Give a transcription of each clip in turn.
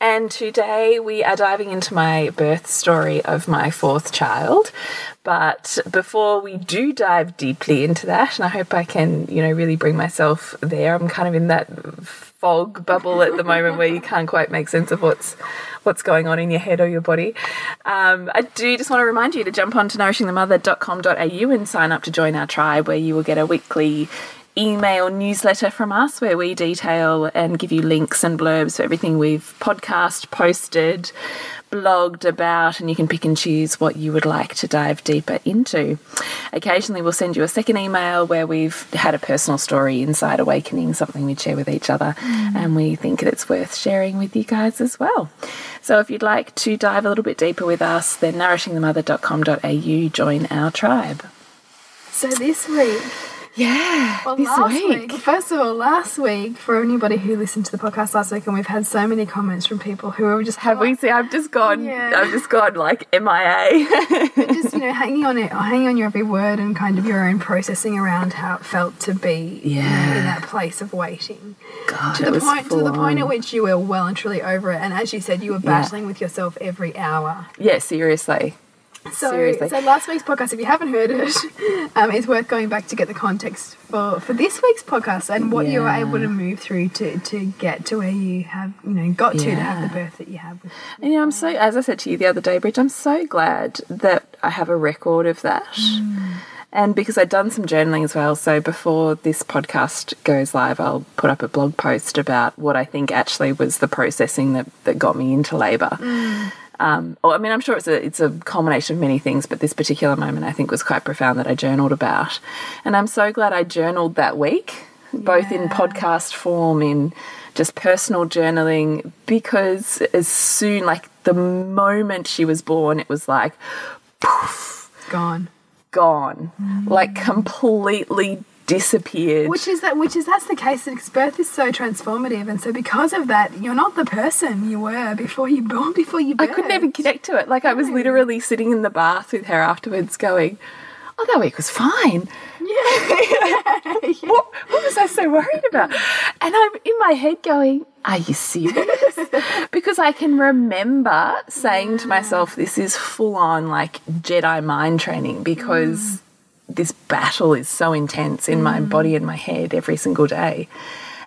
And today we are diving into my birth story of my fourth child. But before we do dive deeply into that, and I hope I can, you know, really bring myself there, I'm kind of in that fog bubble at the moment where you can't quite make sense of what's what's going on in your head or your body. Um, I do just want to remind you to jump on to nourishingthemother.com.au and sign up to join our tribe where you will get a weekly email newsletter from us where we detail and give you links and blurbs for everything we've podcast, posted, blogged about, and you can pick and choose what you would like to dive deeper into. Occasionally, we'll send you a second email where we've had a personal story inside Awakening, something we'd share with each other, mm. and we think it's worth sharing with you guys as well. So, if you'd like to dive a little bit deeper with us, then nourishingthemother.com.au, join our tribe. So, this week, yeah, well, last week. week. First of all, last week for anybody who listened to the podcast last week, and we've had so many comments from people who are just have we see. I've just gone. Yeah. I've just gone like MIA. just you know, hanging on it, hanging on your every word, and kind of your own processing around how it felt to be yeah. You know, in that place of waiting. God, to the point to the point at which you were well and truly over it, and as you said, you were battling yeah. with yourself every hour. Yeah, seriously. So, Seriously. so last week's podcast, if you haven't heard it, um, it's worth going back to get the context for, for this week's podcast and what yeah. you were able to move through to, to get to where you have, you know, got to yeah. to have the birth that you have. With, and, you know, I'm so, as I said to you the other day, Bridge, I'm so glad that I have a record of that. Mm. And because I'd done some journaling as well, so before this podcast goes live, I'll put up a blog post about what I think actually was the processing that, that got me into labour. Mm. Um, I mean, I'm sure it's a it's a combination of many things, but this particular moment I think was quite profound that I journaled about, and I'm so glad I journaled that week, yeah. both in podcast form, in just personal journaling, because as soon like the moment she was born, it was like, poof, gone, gone, mm. like completely disappeared. Which is that which is that's the case because birth is so transformative and so because of that you're not the person you were before you born before you birthed. I couldn't even connect to it. Like I was literally sitting in the bath with her afterwards going, Oh that week was fine. Yeah. what, what was I so worried about? And I'm in my head going, Are you serious? because I can remember saying to myself, This is full on like Jedi mind training because mm this battle is so intense in mm. my body and my head every single day.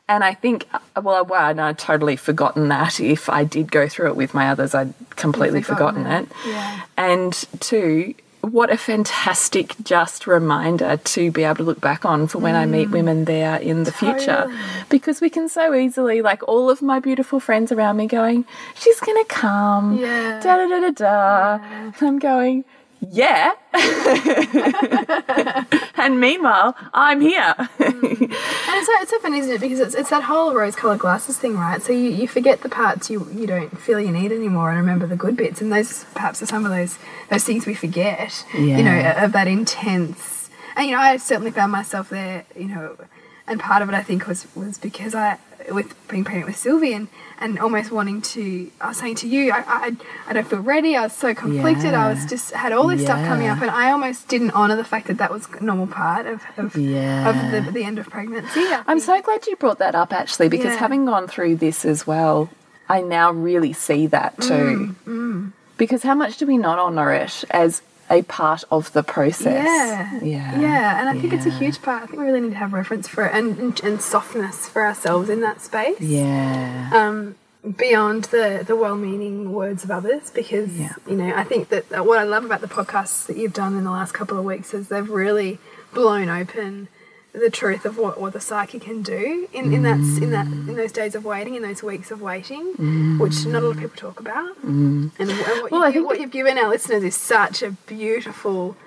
And I think, well, one, I'd totally forgotten that. If I did go through it with my others, I'd completely forgotten, forgotten, it. Yeah. And two, what a fantastic just reminder to be able to look back on for when mm. I meet mm. women there in the totally. future. Because we can so easily, like all of my beautiful friends around me going, she's going to come. Yeah. Da da da da da. Yeah. I'm going, yeah. and meanwhile, I'm here. mm. And it's so, it's so funny, isn't it? Because it's, it's that whole rose colored glasses thing, right? So you, you forget the parts you, you don't feel you need anymore and remember the good bits. And those perhaps are some of those those things we forget, yeah. you know, of that intense. And, you know, I certainly found myself there, you know, and part of it I think was, was because I, with being pregnant with Sylvie and, and almost wanting to, I was saying to you, I, I, I don't feel ready. I was so conflicted. Yeah. I was just had all this yeah. stuff coming up, and I almost didn't honor the fact that that was a normal part of of, yeah. of the, the end of pregnancy. I'm so glad you brought that up actually, because having gone through this as well, I now really see that too. Mm, mm. Because how much do we not honor it as a part of the process. Yeah. Yeah. Yeah. And I think yeah. it's a huge part. I think we really need to have reference for it and, and, and softness for ourselves in that space. Yeah. Um, beyond the, the well meaning words of others because, yeah. you know, I think that what I love about the podcasts that you've done in the last couple of weeks is they've really blown open the truth of what, what the psyche can do in, in that in that in those days of waiting, in those weeks of waiting, mm. which not a lot of people talk about. Mm. And, and, what, well, you, I think what you've given our listeners is such a beautiful,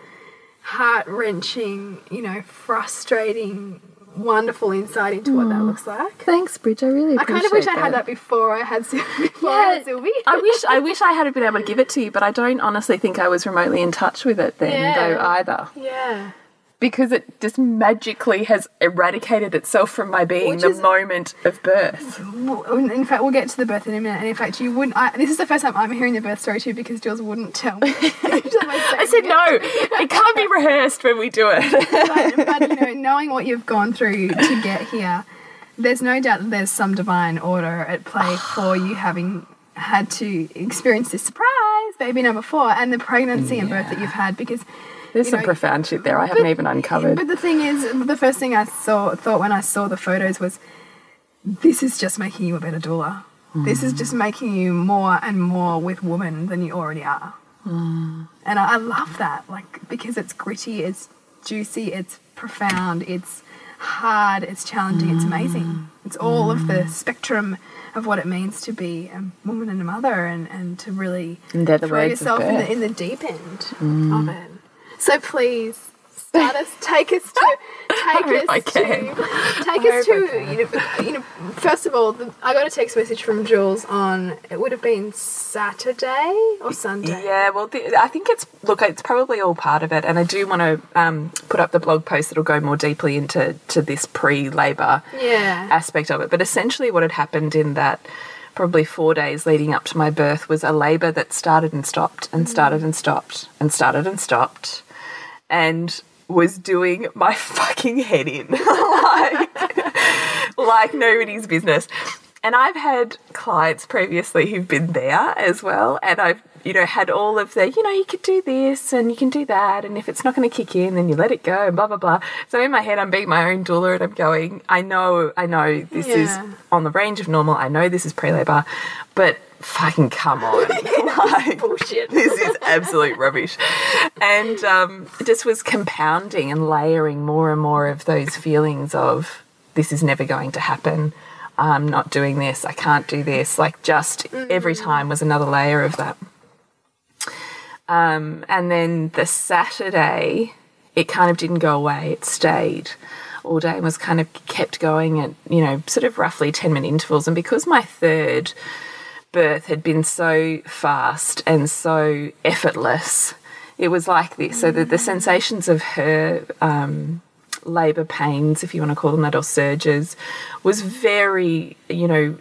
heart wrenching, you know, frustrating, wonderful insight into mm. what that looks like. Thanks, Bridge. I really. I kind of wish that. I had that before I had before yeah, I had Sylvie. I wish I wish I had been able to give it to you, but I don't honestly think I was remotely in touch with it then, yeah. though either. Yeah. Because it just magically has eradicated itself from my being Which the is- moment of birth. In fact, we'll get to the birth in a minute. And in fact, you wouldn't. I, this is the first time I'm hearing the birth story too because Jules wouldn't tell me. I said no, it can't be rehearsed when we do it. but, but you know, knowing what you've gone through to get here, there's no doubt that there's some divine order at play for you having had to experience this surprise baby number four and the pregnancy and birth that you've had because There's some know, profound shit there I haven't even uncovered. But the thing is, the first thing I saw thought when I saw the photos was, this is just making you a better doula. This is just making you more and more with woman than you already are. Mm. And I, I love that, like because it's gritty, it's juicy, it's profound, it's hard, it's challenging, it's amazing. Mm. It's all of the mm. spectrum of what it means to be a woman and a mother, and, and to really And throw yourself in the, in the deep end of it. So please. Start us, take us to, take hope us I to, take I us to, you know, you know. First of all, the, I got a text message from Jules on it would have been Saturday or Sunday. Yeah, well, the, I think it's look, it's probably all part of it, and I do want to um, put up the blog post that'll go more deeply into to this pre-labor Yeah. aspect of it. But essentially, what had happened in that probably four days leading up to my birth was a labor that started and stopped and started and stopped and started and stopped, and was doing my fucking head in like like nobody's business. And I've had clients previously who've been there as well, and I've you know had all of the you know you could do this and you can do that, and if it's not going to kick in, then you let it go, and blah blah blah. So in my head, I'm being my own doula, and I'm going, I know, I know this Yeah. is on the range of normal. I know this is pre-labor, but fucking come on, like, Bullshit. this is absolute rubbish. And um, just was compounding and layering more and more of those feelings of this is never going to happen. I'm not doing this. I can't do this. Like just every time was another layer of that. Um, and then the Saturday, it kind of didn't go away. It stayed all day and was kind of kept going at, you know, sort of roughly 10 minute intervals. And because my third birth had been so fast and so effortless, it was like this. So the, the sensations of her um, labour pains, if you want to call them that, or surges, was very, you know,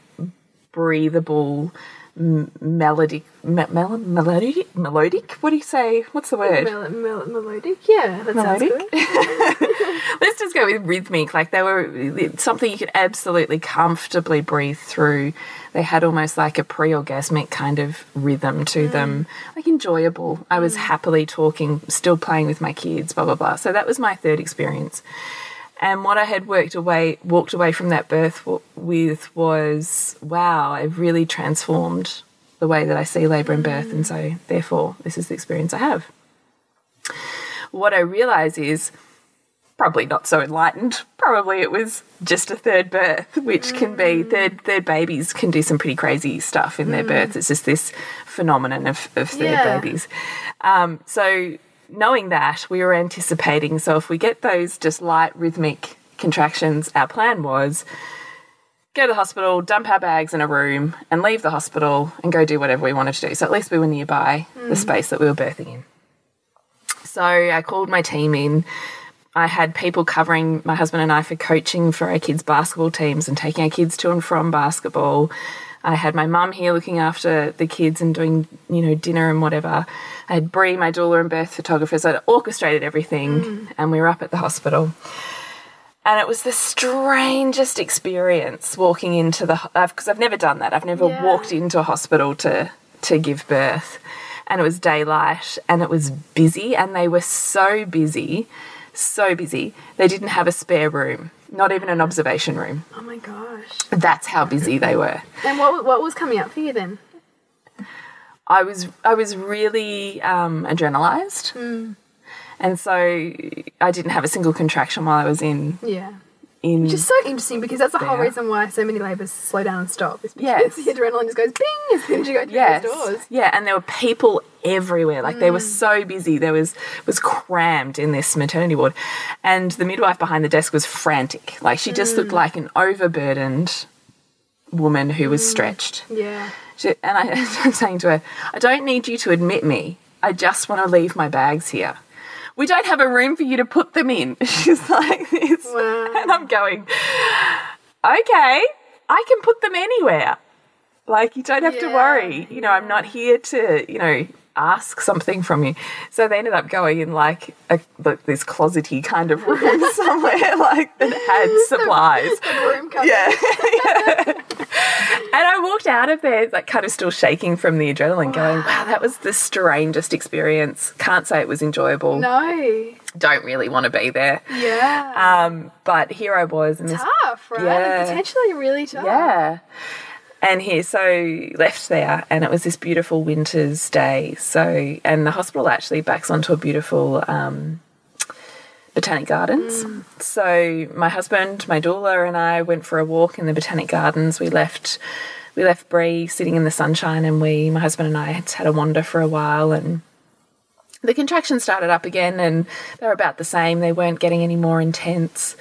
breathable, m- melodic, me- mel- melodic, melodic. What do you say? What's the word? Mel- mel- melodic, yeah, that Melodic? sounds good. Let's just go with rhythmic. Like they were something you could absolutely comfortably breathe through. They had almost like a pre orgasmic kind of rhythm to mm. them, like enjoyable. I was mm. happily talking, still playing with my kids, blah, blah, blah. So that was my third experience. And what I had worked away, walked away from that birth with was, wow, I've really transformed the way that I see labour and birth. And mm. so, therefore, this is the experience I have. What I realise is probably not so enlightened. Probably it was just a third birth, which can be mm. third third babies can do some pretty crazy stuff in their mm. births. It's just this phenomenon of, of third Yeah. babies. Um, so knowing that, we were anticipating. So if we get those just light rhythmic contractions, our plan was go to the hospital, dump our bags in a room, and leave the hospital and go do whatever we wanted to do. So at least we were nearby the mm. space that we were birthing in. So I called my team in. I had people covering my husband and I for coaching for our kids' basketball teams and taking our kids to and from basketball. I had my mum here looking after the kids and doing, you know, dinner and whatever. I had Bree, my doula and birth photographer, so I orchestrated everything mm. and we were up at the hospital. And it was the strangest experience walking into the because I've never done that. I've never Yeah. walked into a hospital to to give birth. And it was daylight and it was busy and they were so busy, so busy. They didn't have a spare room, not even an observation room. Oh my gosh. That's how busy they were. And what what was coming up for you then? I was I was really um, adrenalized, and so I didn't have a single contraction while I was in Yeah. In. Which is so interesting because that's the whole reason why so many labours slow down and stop. Is because Yes. the adrenaline just goes bing as soon as you go through yes, those doors. yeah, and there were people everywhere. Like they were mm. so busy. There was was crammed in this maternity ward, and the midwife behind the desk was frantic. Like she just looked mm. like an overburdened woman who was mm. stretched. Yeah. She, and I, I'm saying to her, I don't need you to admit me. I just want to leave my bags here. We don't have a room for you to put them in. She's like this. Wow. And I'm going, okay, I can put them anywhere. Like, you don't have to worry. You know, I'm not here to, you know, ask something from you. So they ended up going in like a, like this closety kind of room somewhere, like that had supplies. Room cover. Yeah. yeah. And I walked out of there, like, kind of still shaking from the adrenaline, going, wow, that was the strangest experience. Can't say it was enjoyable. No. Don't really want to be there. Yeah. Um, but here I was this. tough, right? Yeah. Potentially really tough. Yeah. And here, so left there, and it was this beautiful winter's day. So, and the hospital actually backs onto a beautiful um, botanic gardens. So, my husband, my doula, and I went for a walk in the botanic gardens. We left, we left Bree sitting in the sunshine, and we, my husband and I, had had a wander for a while, and the contractions started up again, and they were about the same. They weren't getting any more intense.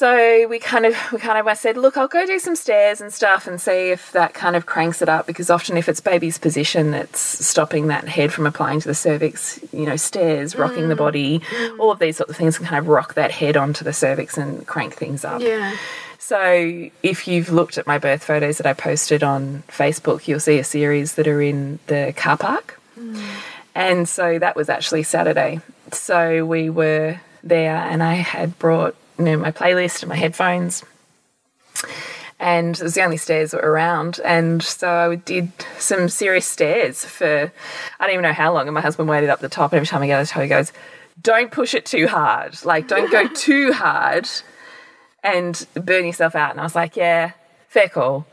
So we kind of we kind of I said, look, I'll go do some stairs and stuff and see if that kind of cranks it up because often if it's baby's position that's stopping that head from applying to the cervix, you know, stairs, rocking the mm. body, mm. all of these sorts of things can kind of rock that head onto the cervix and crank things up. Yeah. So if you've looked at my birth photos that I posted on Facebook, you'll see a series that are in the car park. Mm. And so that was actually Saturday. So we were there and I had brought you know, my playlist and my headphones. And it was the only stairs that were around. And so I did some serious stairs for, I don't even know how long. And my husband waited up the top. And every time I get to the top, he goes, don't push it too hard. Like, don't go too hard and burn yourself out. And I was like, yeah, fair call.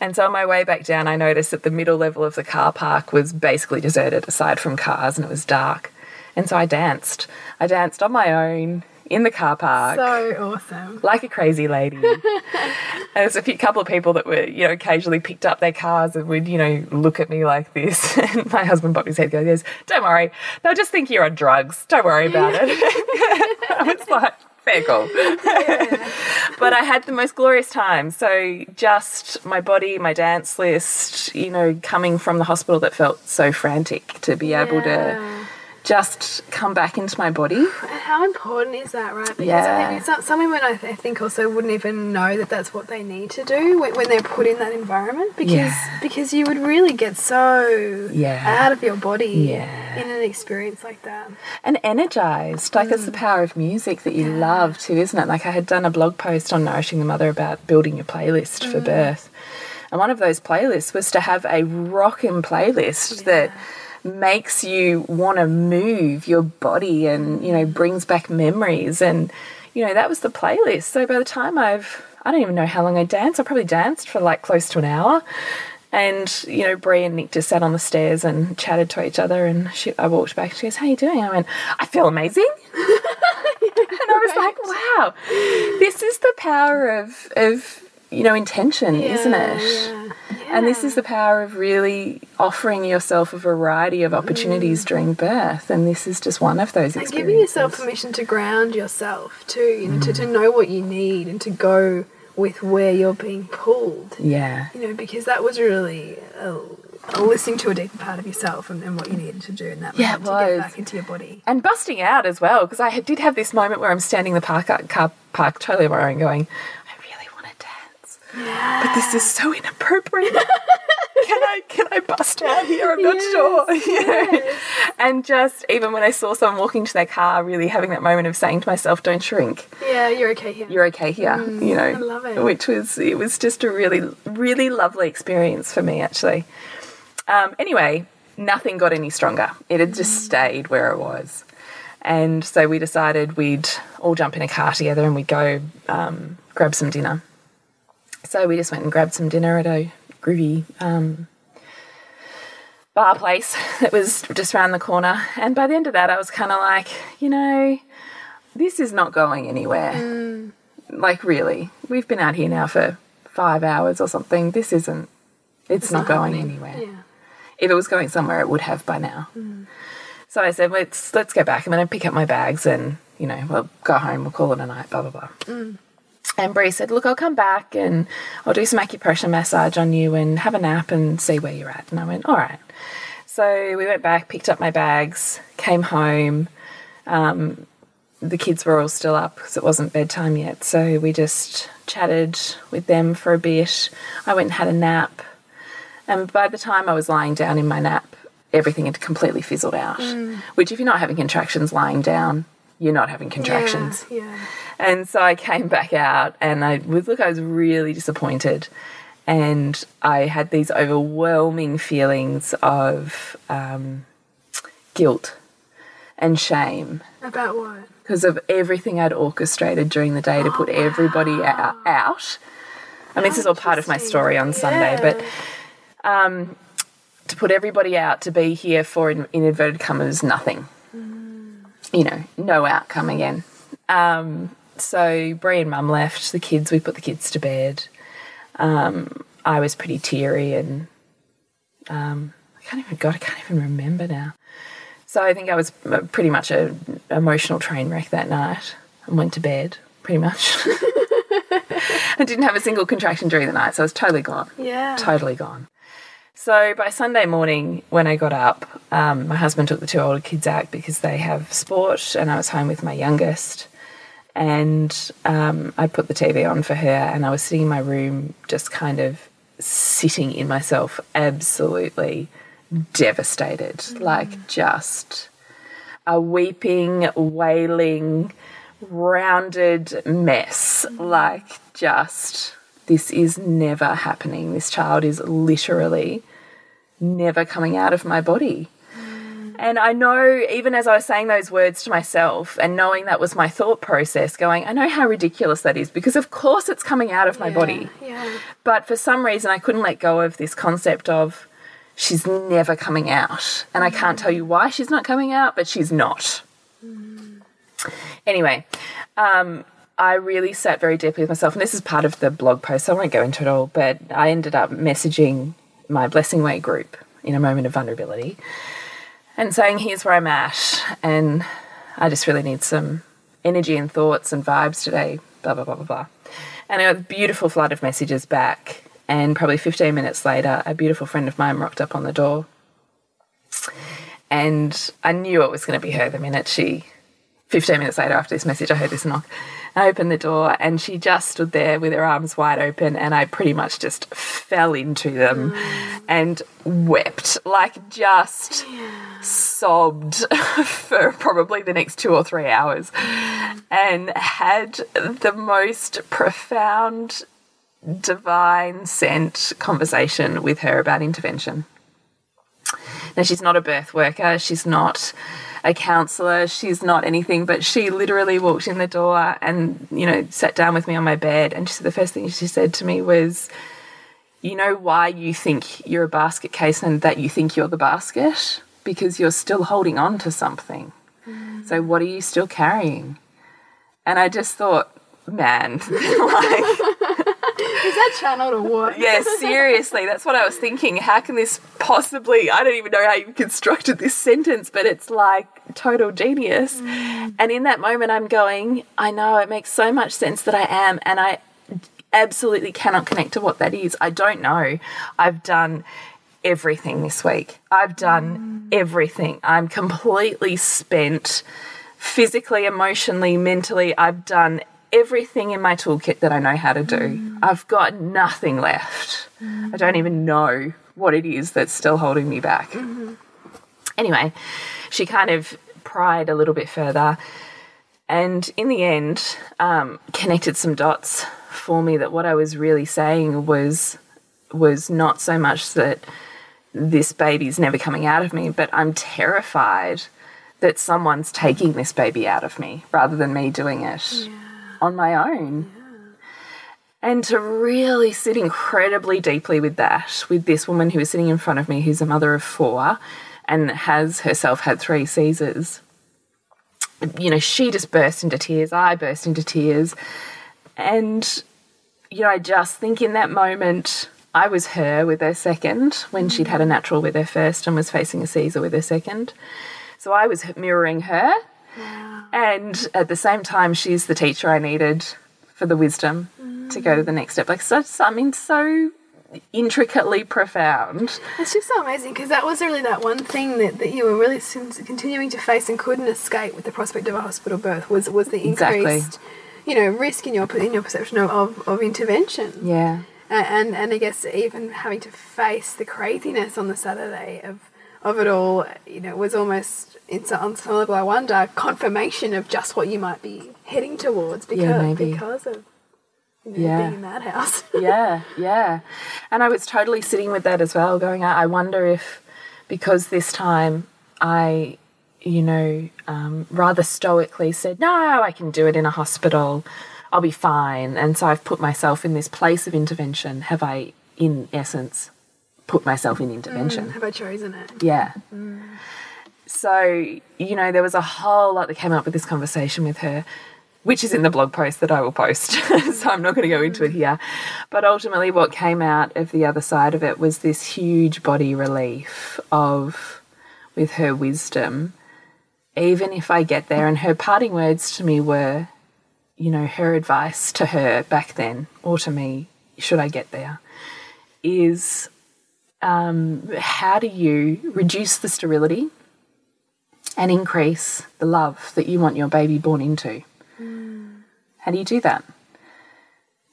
And so on my way back down, I noticed that the middle level of the car park was basically deserted aside from cars and it was dark. And so I danced. I danced on my own in the car park So awesome. like a crazy lady. and there's a few couple of people that were, you know, occasionally picked up their cars and would, you know, look at me like this. And my husband bobbed his head, goes, don't worry, they'll just think you're on drugs. Don't worry about it." I was like, fair call. but I had the most glorious time. So just my body, my dance list, you know, coming from the hospital that felt so frantic to be able to Yeah. Just come back into my body. And how important is that, right? Because I think some, some women, I, th- I think, also wouldn't even know that that's what they need to do when, when they're put in that environment. Because Yeah. because you would really get so Yeah. out of your body Yeah. in an experience like that. and energized. Like it's the mm. power of music that you love too, isn't it? Like I had done a blog post on Nourishing the Mother about building your playlist for mm. birth. And one of those playlists was to have a rockin' playlist that makes you want to move your body and, you know, brings back memories. And, you know, that was the playlist. So by the time I've, I don't even know how long I danced. I probably danced for like close to an hour. And, you know, Bree and Nick just sat on the stairs and chatted to each other. And she, I walked back. She goes, How you doing? I went, I feel amazing. and I was like, Wow, this is the power of, of you know, intention, isn't it? Yeah. And this is the power of really offering yourself a variety of opportunities during birth. And this is just one of those And giving yourself permission to ground yourself too, you know, to, to know what you need and to go with where you're being pulled. Yeah. You know, because that was really uh, uh, listening to a deeper part of yourself and, and what you needed to do in that Yeah, moment to get back into your body. And busting out as well, because I did have this moment where I'm standing in the park, car park totally my going, I really want to But this is so inappropriate. can I can I bust out here? I'm not sure. You know? And just even when I saw someone walking to their car, really having that moment of saying to myself, "Don't shrink. Yeah, you're okay here. You're okay here." you know, I love it. which was it was just a really really lovely experience for me actually. Um, anyway, nothing got any stronger. It had just stayed where it was. And so we decided we'd all jump in a car together and we'd go um, grab some dinner. So we just went and grabbed some dinner at a groovy um, bar place that was just around the corner. And by the end of that, I was kind of like, you know, this is not going anywhere. Mm. Like, really, we've been out here now for five hours or something. This isn't, it's, not, going anywhere Yeah. if it was going somewhere, it would have by now. Mm. So I said, let's let's go back. I'm going to pick up my bags and you know we'll go home. We'll call it a night. Blah blah blah. Mm. And Bree said, look, I'll come back and I'll do some acupressure massage on you and have a nap and see where you're at. And I went, all right. So we went back, picked up my bags, came home, Um, the kids were all still up because it wasn't bedtime yet. So we just chatted with them for a bit. I went and had a nap. And by the time I was lying down in my nap, everything had completely fizzled out. Which, if you're not having contractions lying down, you're not having contractions. Yeah. yeah. And so I came back out and I was look, I was really disappointed. And I had these overwhelming feelings of um, guilt and shame About what? because of everything I'd orchestrated during the day to put everybody ou- out. I mean, this is all part of my story on Sunday, but um, to put everybody out to be here for, in, in inverted commas, nothing. You know, no outcome again. Um, so Bree and Mum left the kids. We put the kids to bed. Um, I was pretty teary, and um, I can't even God, I can't even remember now. So I think I was pretty much a emotional train wreck that night and went to bed pretty much. I didn't have a single contraction during the night, so I was totally gone. Yeah. Totally gone. So by Sunday morning, when I got up, um, my husband took the two older kids out because they have sport, and I was home with my youngest. And um, I put the TV on for her, and I was sitting in my room, just kind of sitting in myself, absolutely devastated, like just a weeping, wailing, rounded mess. Like, just, this is never happening. This child is literally never coming out of my body. And I know, even as I was saying those words to myself and knowing that was my thought process, going, I know how ridiculous that is because, of course, it's coming out of my body. Yeah. But for some reason, I couldn't let go of this concept of she's never coming out. And I can't tell you why she's not coming out, but she's not. Anyway, um, I really sat very deeply with myself. And this is part of the blog post, so I won't go into it all. But I ended up messaging my Blessing Way group in a moment of vulnerability and saying, Here's where I'm at. And I just really need some energy and thoughts and vibes today, blah, blah, blah, blah, blah. And I got a beautiful flood of messages back. And probably 15 minutes later, a beautiful friend of mine rocked up on the door. And I knew it was going to be her the minute she, 15 minutes later after this message, I heard this knock. I opened the door and she just stood there with her arms wide open, and I pretty much just fell into them mm. and wept, like just sobbed for probably the next two or three hours and had the most profound divine sent conversation with her about intervention. Now, she's not a birth worker, she's not a counselor, she's not anything, but she literally walked in the door and, you know, sat down with me on my bed. And she said the first thing she said to me was, You know why you think you're a basket case and that you think you're the basket? Because you're still holding on to something. Mm. So, what are you still carrying? And I just thought, man, like, Channeled or what? yeah, seriously, that's what I was thinking. How can this possibly? I don't even know how you constructed this sentence, but it's like total genius. Mm. And in that moment, I'm going, I know it makes so much sense that I am, and I absolutely cannot connect to what that is. I don't know. I've done everything this week. I've done mm. everything. I'm completely spent physically, emotionally, mentally. I've done everything in my toolkit that I know how to do. Mm. I've got nothing left. I don't mm. even know what it is that's still holding me back. Mm-hmm. Anyway, she kind of pried a little bit further and in the end um, connected some dots for me that what I was really saying was was not so much that this baby's never coming out of me, but I'm terrified that someone's taking this baby out of me rather than me doing it on my own. And to really sit incredibly deeply with that, with this woman who is sitting in front of me, who's a mother of four and has herself had three Caesars. You know, she just burst into tears. I burst into tears. And, you know, I just think in that moment, I was her with her second when mm. she'd had a natural with her first and was facing a Caesar with her second. So I was mirroring her. And at the same time, she's the teacher I needed for the wisdom to go to the next step. Like, so, so- I mean, so intricately profound. It's just so amazing because that was really that one thing that, that you were really continuing to face and couldn't escape with the prospect of a hospital birth was was the Exactly. increased, you know, risk in your in your perception of, of, of intervention. Yeah. And and I guess even having to face the craziness on the Saturday of of it all, you know, was almost it's level I wonder confirmation of just what you might be heading towards because maybe. because of you know, Yeah. being in that house. yeah, yeah. And I was totally sitting with that as well, going, I I wonder if because this time I, you know, um, rather stoically said, no, I can do it in a hospital, I'll be fine. And so I've put myself in this place of intervention. Have I, in essence, put myself in intervention? Mm, have I chosen it? Yeah. Mm. So, you know, there was a whole lot that came up with this conversation with her, which is in the blog post that I will post. so I'm not going to go into it here. But ultimately, what came out of the other side of it was this huge body relief of, with her wisdom, even if I get there, and her parting words to me were, you know, her advice to her back then, or to me, should I get there, is um, how do you reduce the sterility and increase the love that you want your baby born into? Hmm. How do you do that?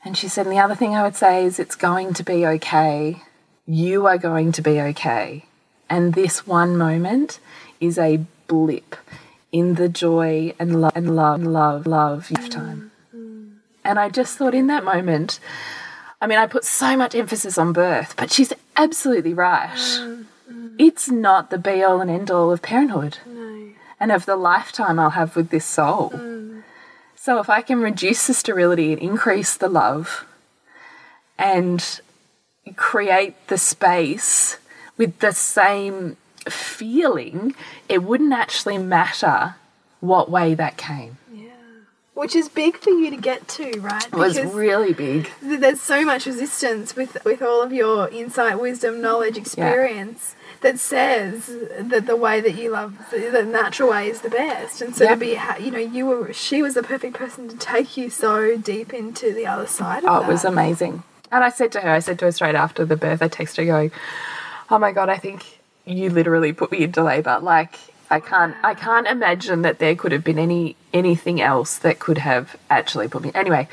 And she said, and the other thing I would say is it's going to be okay. You are going to be okay. And this one moment is a blip in the joy and love and love and love love lifetime. Hmm. Hmm. And I just thought in that moment, I mean, I put so much emphasis on birth, but she's absolutely right. Mm, mm. It's not the be all and end all of parenthood and of the lifetime I'll have with this soul. Mm. So if I can reduce the sterility and increase the love and create the space with the same feeling, it wouldn't actually matter what way that came. Which is big for you to get to, right? It was really big. th- there's so much resistance with with all of your insight, wisdom, knowledge, experience that says that the way that you love the, the natural way is the best. And so Yep. to be, ha- you know, you were she was the perfect person to take you so deep into the other side. Of Oh, that. it was amazing. And I said to her, I said to her straight after the birth, I texted her going, "Oh my god, I think you literally put me into labour. Like I can't, I can't imagine that there could have been any anything else that could have actually put me." Anyway,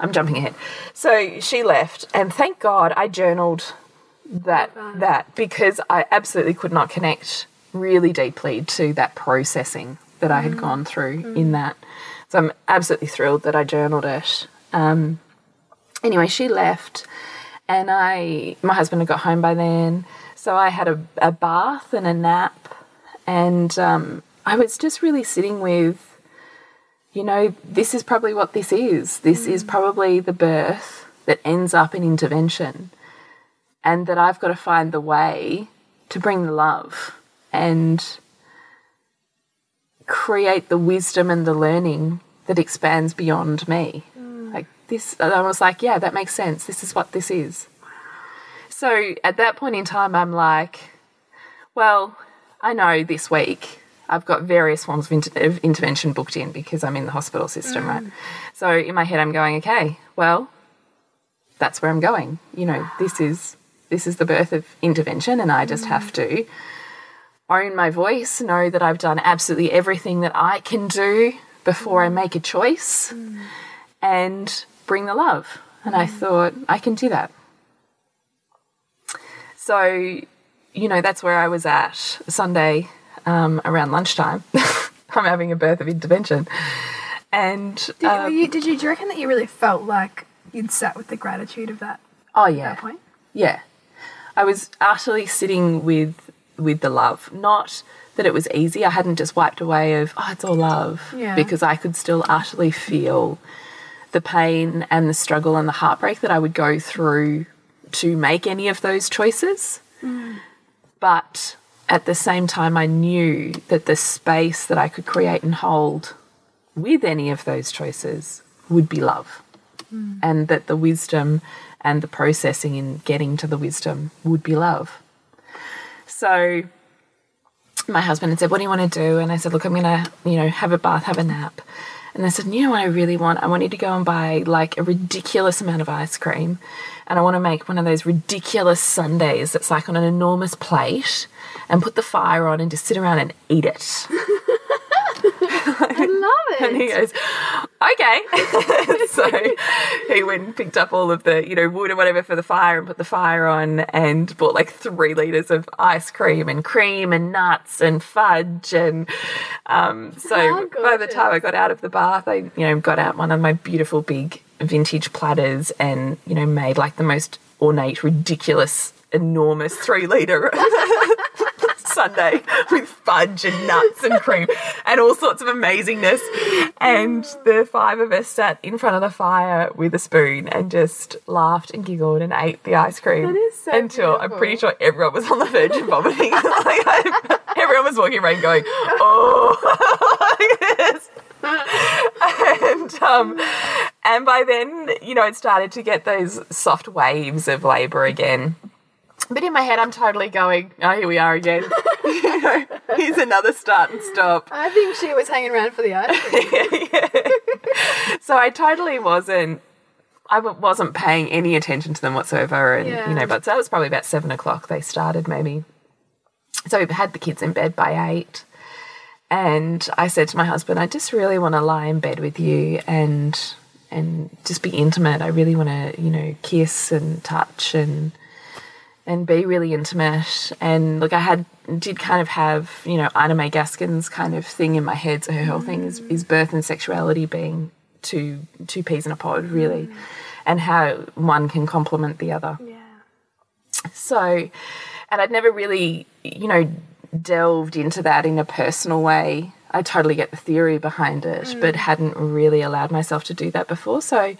I'm jumping ahead. So she left, and thank God I journaled that that because I absolutely could not connect really deeply to that processing that I had gone through in that. So I'm absolutely thrilled that I journaled it. Um, anyway, she left, and I my husband had got home by then, so I had a, a bath and a nap, and um, I was just really sitting with, you know, this is probably what this is. This is probably the birth that ends up in intervention, and that I've got to find the way to bring the love and create the wisdom and the learning that expands beyond me. Like this, I was like, yeah, that makes sense. This is what this is. So at that point in time, I'm like, well, I know this week I've got various forms of, inter of intervention booked in because I'm in the hospital system, right? Mm. So in my head, I'm going, okay, well, that's where I'm going. You know, this is this is the birth of intervention, and I just have mm. to own my voice, know that I've done absolutely everything that I can do before I mm. make a choice, and bring the love. And I thought, I can do that. So, you know, that's where I was at Sunday um, around lunchtime. I'm having a birth of intervention. And, Did, you, were you, did you, do you reckon that you really felt like you'd sat with the gratitude of that oh, yeah. that point? Yeah. I was utterly sitting with with the love. Not that it was easy. I hadn't just wiped away of, oh, it's all love. Yeah. Because I could still utterly feel the pain and the struggle and the heartbreak that I would go through to make any of those choices. But at the same time, I knew that the space that I could create and hold with any of those choices would be love. Hmm. And that the wisdom and the processing in getting to the wisdom would be love. So my husband had said, What do you want to do? And I said, Look, I'm going to, you know, have a bath, have a nap. And I said, you know what I really want? I want you to go and buy like a ridiculous amount of ice cream. And I want to make one of those ridiculous sundaes that's like on an enormous plate and put the fire on and just sit around and eat it. I love it. And he goes, okay. so he went and picked up all of the, you know, wood or whatever for the fire and put the fire on and bought like three liters of ice cream and cream and nuts and fudge. And um, so by the time I got out of the bath, I, you know, got out one of my beautiful big vintage platters and, you know, made like the most ornate, ridiculous, enormous three liter sundae with fudge and nuts and cream and all sorts of amazingness. And the five of us sat in front of the fire with a spoon and just laughed and giggled and ate the ice cream so until I'm pretty sure everyone was on the verge of vomiting. like everyone was walking around going, "Oh." like this. and um, and by then, you know, it started to get those soft waves of labour again. But in my head, I'm totally going, oh, here we are again. you know, here's another start and stop. I think she was hanging around for the ice cream. So I totally wasn't. I wasn't paying any attention to them whatsoever, and Yeah. you know, but so that was probably about seven o'clock. They started maybe. So we had the kids in bed by eight, and I said to my husband, "I just really want to lie in bed with you and and just be intimate. I really want to, you know, kiss and touch and and be really intimate. And look, I had did kind of have you know Ina May Gaskin's kind of thing in my head. So her whole thing is is birth and sexuality being two two peas in a pod, really, mm. and how one can complement the other. Yeah. So, and I'd never really, you know, delved into that in a personal way. I totally get the theory behind it, but hadn't really allowed myself to do that before. So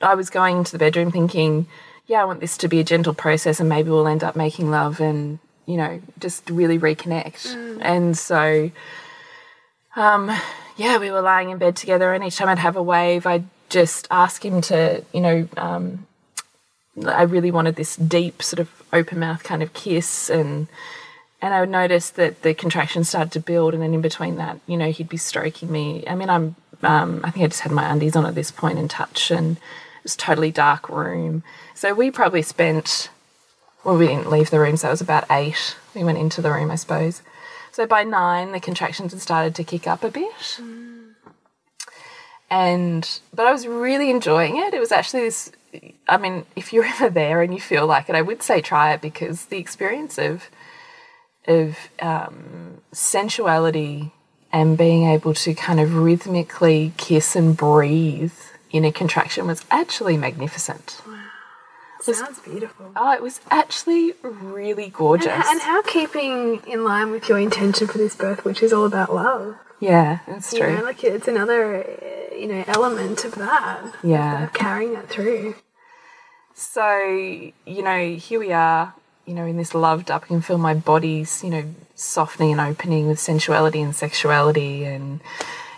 I was going into the bedroom thinking, yeah, I want this to be a gentle process and maybe we'll end up making love and, you know, just really reconnect. And so, um, yeah, we were lying in bed together, and each time I'd have a wave, I'd just ask him to, you know, um, I really wanted this deep sort of open mouth kind of kiss and and I would notice that the contractions started to build and then in between that, you know, he'd be stroking me. I mean, I'm um, I think I just had my undies on at this point and touch and it was totally dark room. So we probably spent well, we didn't leave the room, so it was about eight. We went into the room, I suppose. So by nine, the contractions had started to kick up a bit. And, but I was really enjoying it. It was actually this, I mean, if you're ever there and you feel like it, I would say try it because the experience of, of um, sensuality and being able to kind of rhythmically kiss and breathe in a contraction was actually magnificent. Wow. Sounds beautiful. Oh, it was actually really gorgeous. And, and how keeping in line with your intention for this birth, which is all about love. yeah, that's You true. know, like it's another, uh, you know, element of that. Yeah. Of carrying that through. So, you know, here we are, you know, in this loved up. I can feel my body's, you know, softening and opening with sensuality and sexuality. And,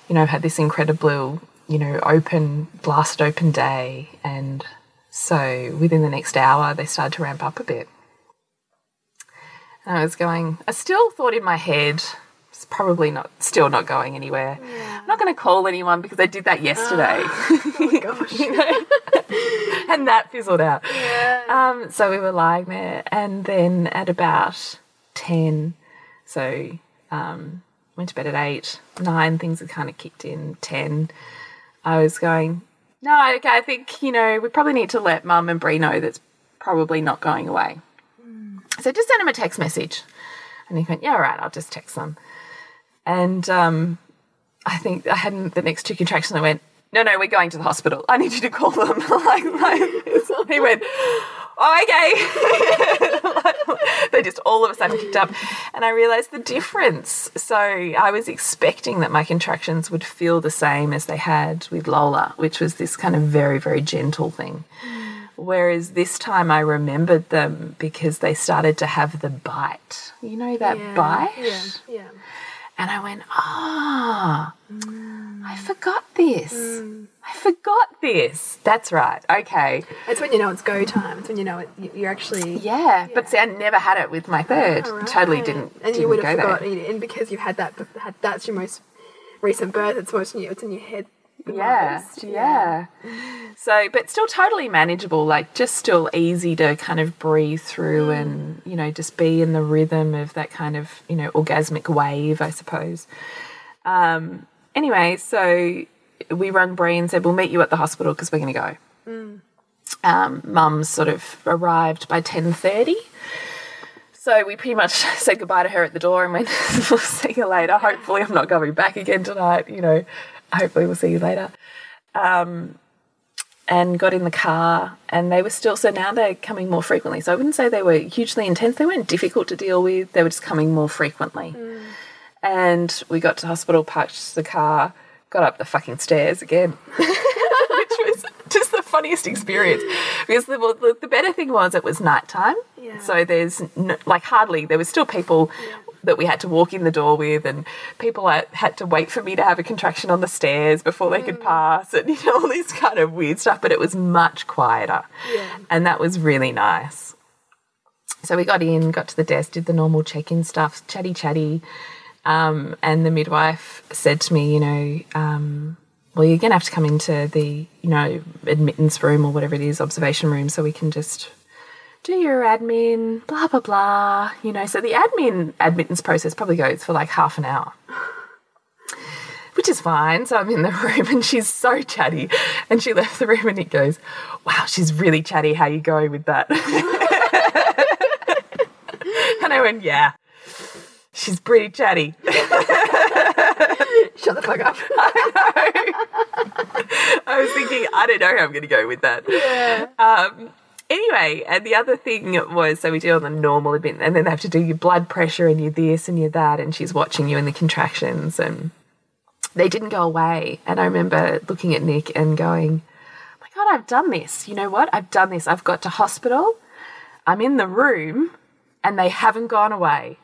you know, I've had this incredible, you know, open, blasted open day. And so within the next hour, they started to ramp up a bit. And I was going, I still thought in my head, probably not, still not going anywhere. I'm not going to call anyone because I did that yesterday. Oh gosh. and that fizzled out. Um, so we were lying there, and then at about 10, so um, went to bed at 8, 9, things had kind of kicked in, 10, I was going, no, okay, I think, you know, we probably need to let mum and Bree know that's probably not going away. So just send him a text message. And he went, yeah, all right, I'll just text them. And um, I think I had the next two contractions. I went, no, no, we're going to the hospital. I need you to call them. like, like, he went, oh, okay. they just all of a sudden kicked up. And I realized the difference. So I was expecting that my contractions would feel the same as they had with Lola, which was this kind of very, very gentle thing. Whereas this time I remembered them because they started to have the bite. You know that Yeah, bite? Yeah, yeah. And I went, ah, I forgot this. I forgot this. That's right. Okay. It's when you know it's go time. It's when you know it, you- you're actually. Yeah. But see, I never had it with my third. Right. Totally didn't. And didn't you would have there. forgotten, and because you've had that, had, that's your most recent birth. It's in your, it's in your head. The yeah, yeah. So, but still totally manageable, like just still easy to kind of breathe through and, you know, just be in the rhythm of that kind of, you know, orgasmic wave, I suppose. Um, anyway, so we rang Bree and said, we'll meet you at the hospital because we're going to go. Um, Mum sort of arrived by 10.30. So we pretty much said goodbye to her at the door and went, we'll see you later. Hopefully I'm not going back again tonight, you know. Hopefully we'll see you later. Um, and got in the car and they were still so now they're coming more frequently. So I wouldn't say they were hugely intense. They weren't difficult to deal with. They were just coming more frequently. And we got to hospital, parked the car, got up the fucking stairs again. Which was just the funniest experience because the, the, the better thing was it was nighttime Yeah. so there's no, like hardly there was still people that we had to walk in the door with and people had, had to wait for me to have a contraction on the stairs before they could pass and you know all this kind of weird stuff but it was much quieter. Yeah. and that was really nice. So we got in got to the desk did the normal check-in stuff chatty chatty. Um, and the midwife said to me you know um, well, you're going to have to come into the, you know, admittance room or whatever it is, observation room, so we can just do your admin, blah, blah, blah. You know, so the admin admittance process probably goes for like half an hour. Which is fine. So I'm in the room and she's so chatty. And she left the room and it goes, Wow, she's really chatty. How you going with that? and I went, Yeah. She's pretty chatty. Shut the fuck up. I know. I was thinking, I don't know how I'm going to go with that. Um, anyway, and the other thing was, so we do all the normal admit, and then they have to do your blood pressure and your this and your that, and she's watching you in the contractions, and they didn't go away. And I remember looking at Nick and going, oh my God, I've done this. You know what? I've done this. I've got to hospital. I'm in the room, and they haven't gone away.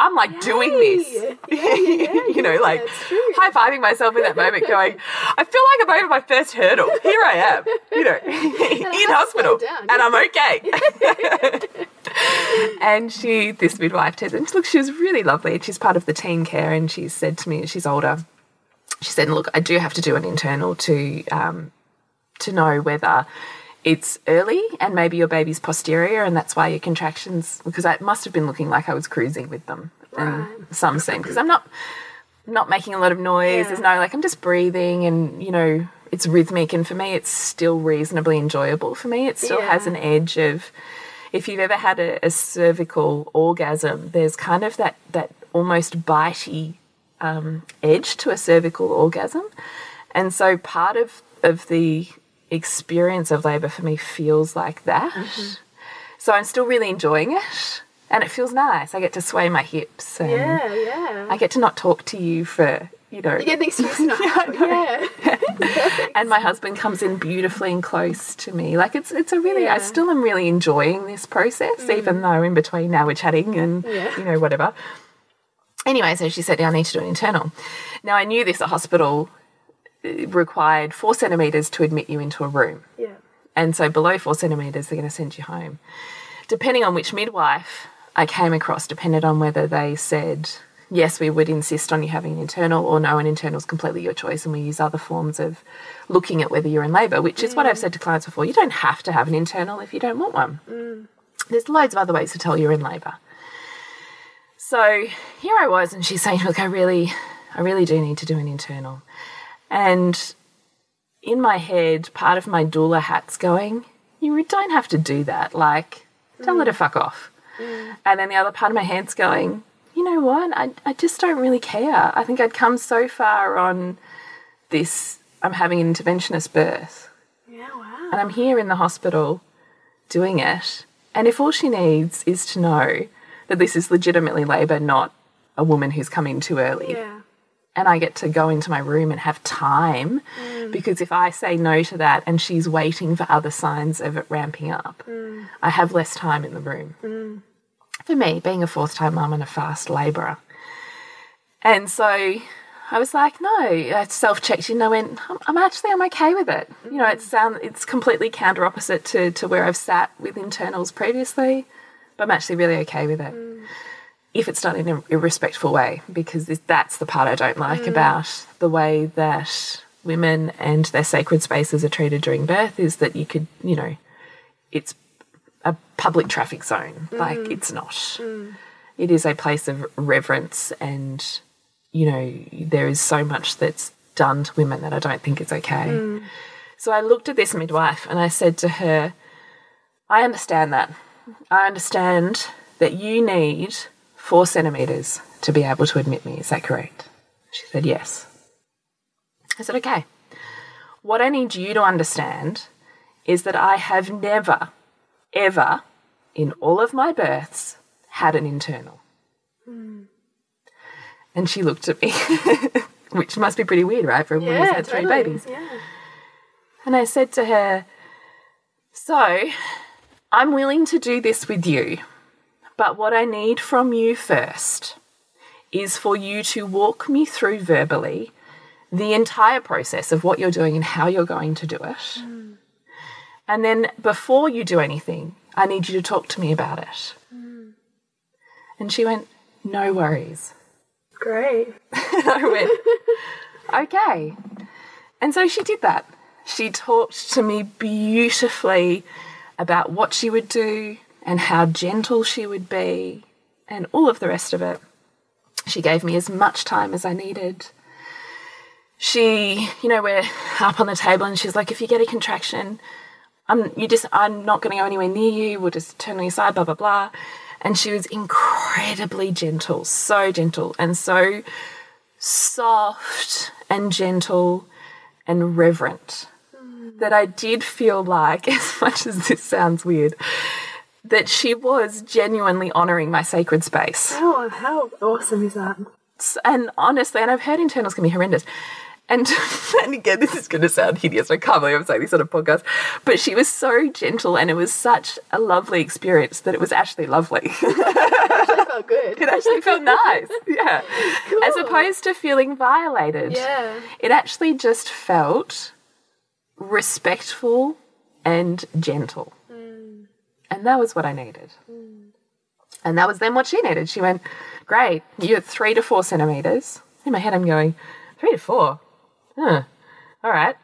I'm like doing this. you know, like high fiving myself in that moment, going, I feel like I'm over my first hurdle. Here I am, you know, in hospital, and I'm okay. and she, this midwife, Tess, and look, she was really lovely. and She's part of the team care, and she said to me, she's older. She said, "Look, I do have to do an internal to um, to know whether." It's early and maybe your baby's posterior, and that's why your contractions. Because I must have been looking like I was cruising with them, and some seem because I'm not not making a lot of noise. Yeah. There's no like I'm just breathing and you know it's rhythmic and for me it's still reasonably enjoyable for me. It still has an edge of if you've ever had a, a cervical orgasm, there's kind of that that almost bitey um, edge to a cervical orgasm. And so part of of the experience of labor for me feels like that. So I'm still really enjoying it and it feels nice. I get to sway my hips and Yeah, yeah. I get to not talk to you for, you know, You get the excuse not. Yeah. and my husband comes in beautifully and close to me. Like it's it's a really I Yeah. Mm. still am really enjoying this process, even though in between now we're chatting and Yeah. you know whatever. Anyway, so she said, "I need to do an internal." Now I knew this at hospital required four centimeters to admit you into a room, Yeah. and so below four centimeters they're going to send you home. Depending on which midwife I came across, depended on whether they said. Yes, we would insist on you having an internal, or no, an internal is completely your choice, and we use other forms of looking at whether you're in labour, which is what I've mm. said to clients before. You don't have to have an internal if you don't want one. Mm. There's loads of other ways to tell you're in labour. So here I was, and she's saying, "Look, I really, I really do need to do an internal," and in my head, part of my doula hat's going, "You don't have to do that. Like, tell her to fuck off." Mm. And then the other part of my head's going, "You know what? I, I just don't really care. I think I'd come so far on this. I'm having an interventionist birth." Yeah, wow. and I'm here in the hospital doing it. And if all she needs is to know that this is legitimately labour, not a woman who's come in too early, Yeah. And I get to go into my room and have time, mm. because if I say no to that and she's waiting for other signs of it ramping up, mm. I have less time in the room. Mm. For me, being a fourth time mum and a fast labourer. And so I was like, no, I self checked in. I went, I'm, I'm actually, I'm okay with it. You know, it's, sound, it's completely counter opposite to, to where I've sat with internals previously, but I'm actually really okay with it. If it's done in a, a respectful way, because this, that's the part I don't like mm. about the way that women and their sacred spaces are treated during birth is that you could, you know, it's a public traffic zone. Mm. Like it's not. Mm. It is a place of reverence and, you know, there is so much that's done to women that I don't think is okay. So I looked at this midwife and I said to her, I understand that. I understand that you need four centimeters to be able to admit me. Is that correct? She said, Yes. I said, Okay. What I need you to understand is that I have never, ever, in all of my births, had an internal. Hmm. And she looked at me, which must be pretty weird, right? For a woman who's had three totally. babies. Yeah. And I said to her, So, I'm willing to do this with you, but what I need from you first is for you to walk me through verbally the entire process of what you're doing and how you're going to do it. Mm. And then before you do anything, I need you to talk to me about it. Mm. And she went, No worries. Great. I went, okay. And so she did that. She talked to me beautifully about what she would do and how gentle she would be and all of the rest of it. She gave me as much time as I needed. She, you know, we're up on the table and she's like, if you get a contraction, I'm you just I'm not gonna go anywhere near you, we'll just turn on your side, blah blah blah. And she was incredibly gentle, so gentle and so soft and gentle and reverent hmm. that I did feel like, as much as this sounds weird, that she was genuinely honoring my sacred space. Oh, how awesome is that? And honestly, and I've heard internals can be horrendous. And, and again, this is going to sound hideous. I can't believe I'm saying this on a podcast. But she was so gentle, and it was such a lovely experience that it was actually lovely. I felt good. it actually felt nice. Yeah. As opposed to feeling violated. Yeah. It actually just felt respectful and gentle. And that was what I needed. Mm. And that was then what she needed. She went, Great, you're three to four centimeters. In my head, I'm going, Three to four? Huh. All right.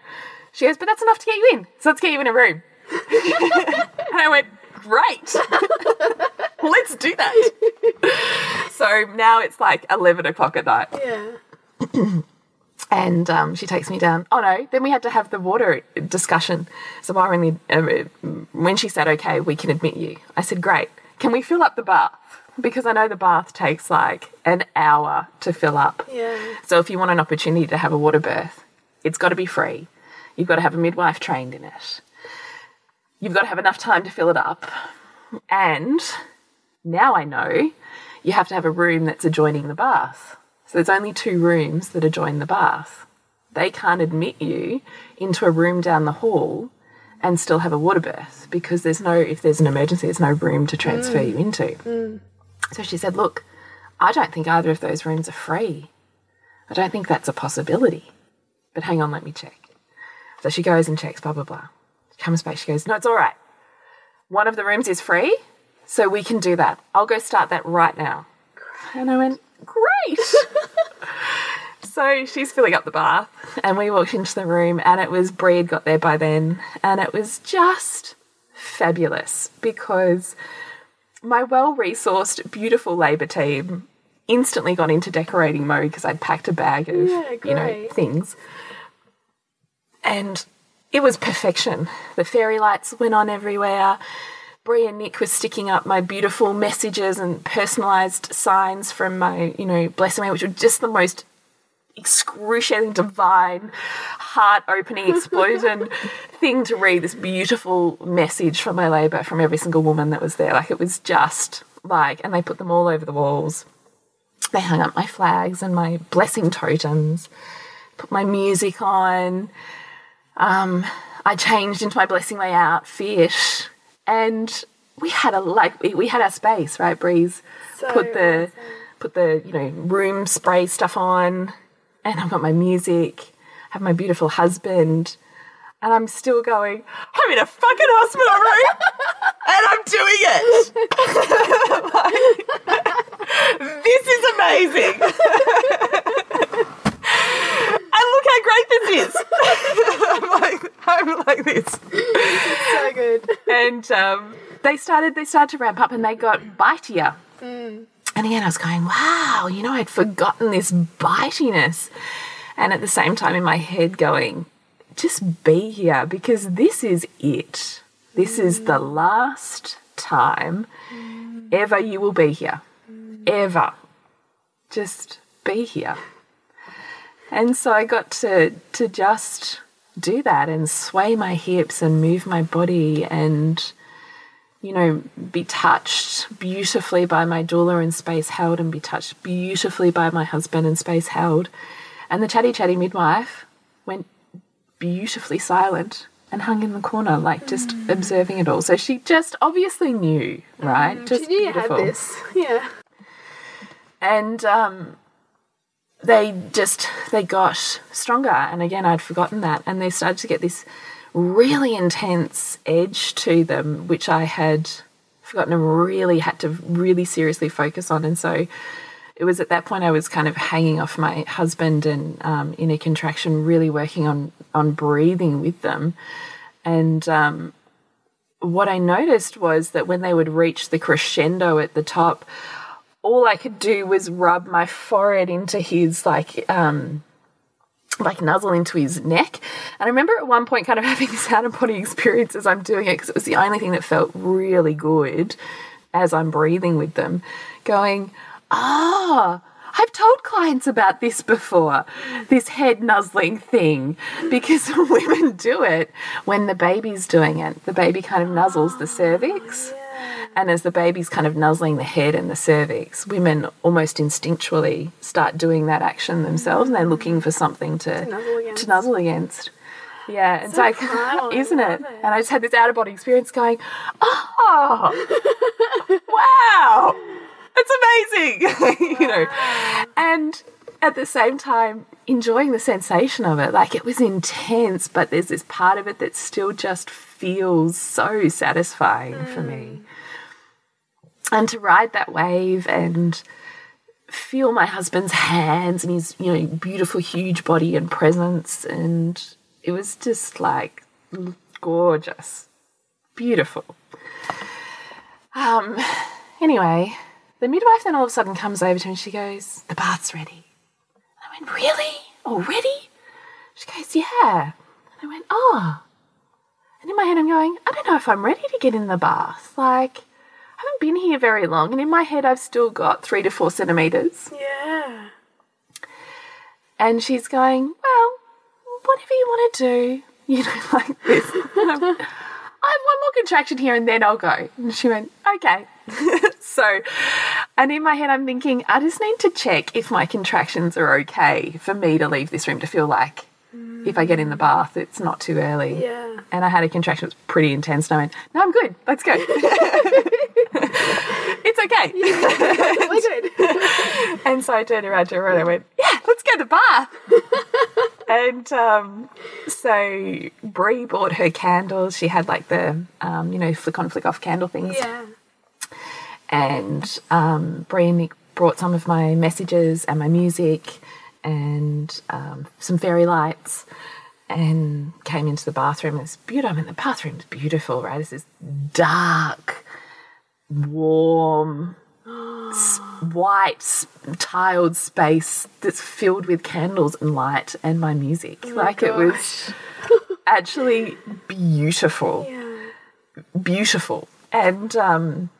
She goes, But that's enough to get you in. So let's get you in a room. and I went, Great. let's do that. so now it's like 11 o'clock at night. Yeah. And um, she takes me down. Oh no! Then we had to have the water discussion. So while in the, uh, when she said, "Okay, we can admit you," I said, "Great. Can we fill up the bath?" Because I know the bath takes like an hour to fill up. Yeah. So if you want an opportunity to have a water birth, it's got to be free. You've got to have a midwife trained in it. You've got to have enough time to fill it up. And now I know you have to have a room that's adjoining the bath. So there's only two rooms that adjoin the bath. They can't admit you into a room down the hall and still have a water birth because there's no, if there's an emergency, there's no room to transfer mm. you into. Mm. So she said, Look, I don't think either of those rooms are free. I don't think that's a possibility. But hang on, let me check. So she goes and checks, blah, blah, blah. She comes back, she goes, No, it's all right. One of the rooms is free, so we can do that. I'll go start that right now. And I went, Great. so she's filling up the bath, and we walked into the room, and it was Bree had got there by then, and it was just fabulous because my well resourced, beautiful labour team instantly got into decorating mode because I'd packed a bag of Yeah, you know things. And it was perfection. The fairy lights went on everywhere. Bree and Nick was sticking up my beautiful messages and personalised signs from my, you know, blessing me, which were just the most excruciating, divine, heart opening explosion thing to read. This beautiful message from my labour from every single woman that was there. Like it was just like, and they put them all over the walls. They hung up my flags and my blessing totems, put my music on. Um, I changed into my blessing way outfit, and we had a like we, we had our space, right? Breeze So put the put the you know room spray stuff on, and I've got my music, have my beautiful husband, and I'm still going. I'm in a fucking hospital room, and I'm doing it. Like, this is amazing. And look how great this is. I'm like, I'm like this. so good. And um, they started, they started to ramp up, and they got bitier. Hmm. And again, I was going, wow, you know, I'd forgotten this bitiness. And at the same time, in my head, going, just be here because this is it. This is hmm. the last time hmm. ever you will be here. Ever. Just be here. And so I got to to just do that and sway my hips and move my body and you know be touched beautifully by my doula in space held and be touched beautifully by my husband in space held. And the chatty chatty midwife went beautifully silent and hung in the corner, like just observing it all. So she just obviously knew, right? Just She knew you had this. Yeah. And um, they just they got stronger. And again, I'd forgotten that, and they started to get this really intense edge to them, which I had forgotten and really had to really seriously focus on. And so it was at that point I was kind of hanging off my husband and um, in a contraction, really working on on breathing with them. And um, what I noticed was that when they would reach the crescendo at the top, all I could do was rub my forehead into his like um like nuzzle into his neck. And I remember at one point kind of having this out of body experience as I'm doing it because it was the only thing that felt really good as I'm breathing with them, going, ah, I've told clients about this before, this head nuzzling thing, because women do it when the baby's doing it. The baby kind of nuzzles the cervix. And as the baby's kind of nuzzling the head and the cervix, women almost instinctually start doing that action themselves and they're looking for something to, nuzzle against. to nuzzle against. Yeah, it's like, primal, I isn't it? it. And I just had this out of body experience going, oh, wow, it's amazing, you know. And at the same time, enjoying the sensation of it. Like it was intense, but there's this part of it that still just feels so satisfying for me. Mm. And to ride that wave and feel my husband's hands and his, you know, beautiful, huge body and presence. And it was just like gorgeous, beautiful. Um, anyway, the midwife then all of a sudden comes over to me and she goes, The bath's ready. I went, Really? Already? She goes, Yeah. And I went, Oh. And in my head, I'm going, I don't know if I'm ready to get in the bath. Like, haven't been here very long. And in my head, I've still got three to four centimeters. Yeah. And she's going, Well, whatever you want to do, you know, like this. I'm, I have one more contraction here and then I'll go. And she went, Okay. so, and in my head, I'm thinking, I just need to check if my contractions are okay for me to leave this room to feel like if I get in the bath, it's not too early. Yeah. And I had a contraction, it was pretty intense. And I went, No, I'm good. Let's go. it's okay. We're good. And so I turned around to her and I went, Yeah, let's go to the bath. and um, so Bree bought her candles. She had like the, um, you know, flick on, flick off candle things. Yeah. And um, Bree and Nick brought some of my messages and my music and um, some fairy lights and came into the bathroom. It's beautiful. I mean, the bathroom's beautiful, right? It's this dark, warm, white tiled space that's filled with candles and light and my music. like it was actually beautiful, Yeah. beautiful. And um,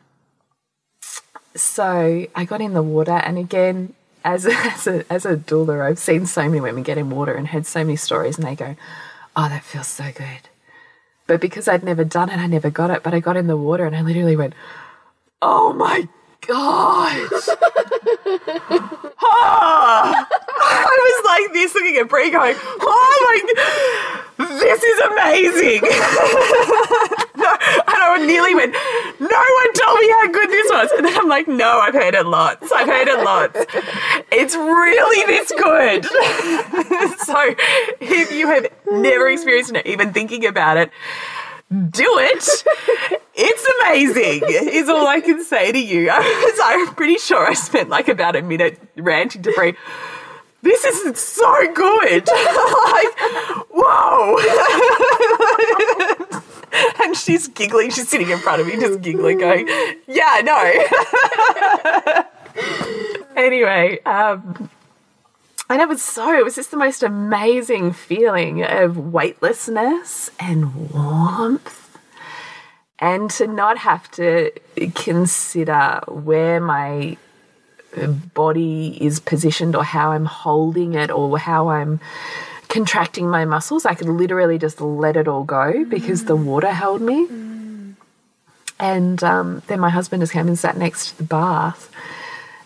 so I got in the water, and again, as a, as a as a doula, I've seen so many women get in water and heard so many stories, and they go, "Oh, that feels so good." But because I'd never done it, I never got it. But I got in the water, and I literally went, "Oh my god!" Ah! I was like this, looking at Bree, going, "Oh my, this is amazing!" no, and I nearly went, "No one told me how good this was," and then I'm like, "No, I've heard it lots. I've heard it lots. It's really this good." so, if you have never experienced it, even thinking about it, do it. It's amazing, is all I can say to you. I I'm pretty sure I spent like about a minute ranting to Bree. This is so good. like, whoa. and she's giggling. She's sitting in front of me, just giggling, going, Yeah, no. anyway, um, and it was so, it was just the most amazing feeling of weightlessness and warmth. And to not have to consider where my body is positioned or how I'm holding it or how I'm contracting my muscles. I could literally just let it all go because the water held me. And um, then my husband just came and sat next to the bath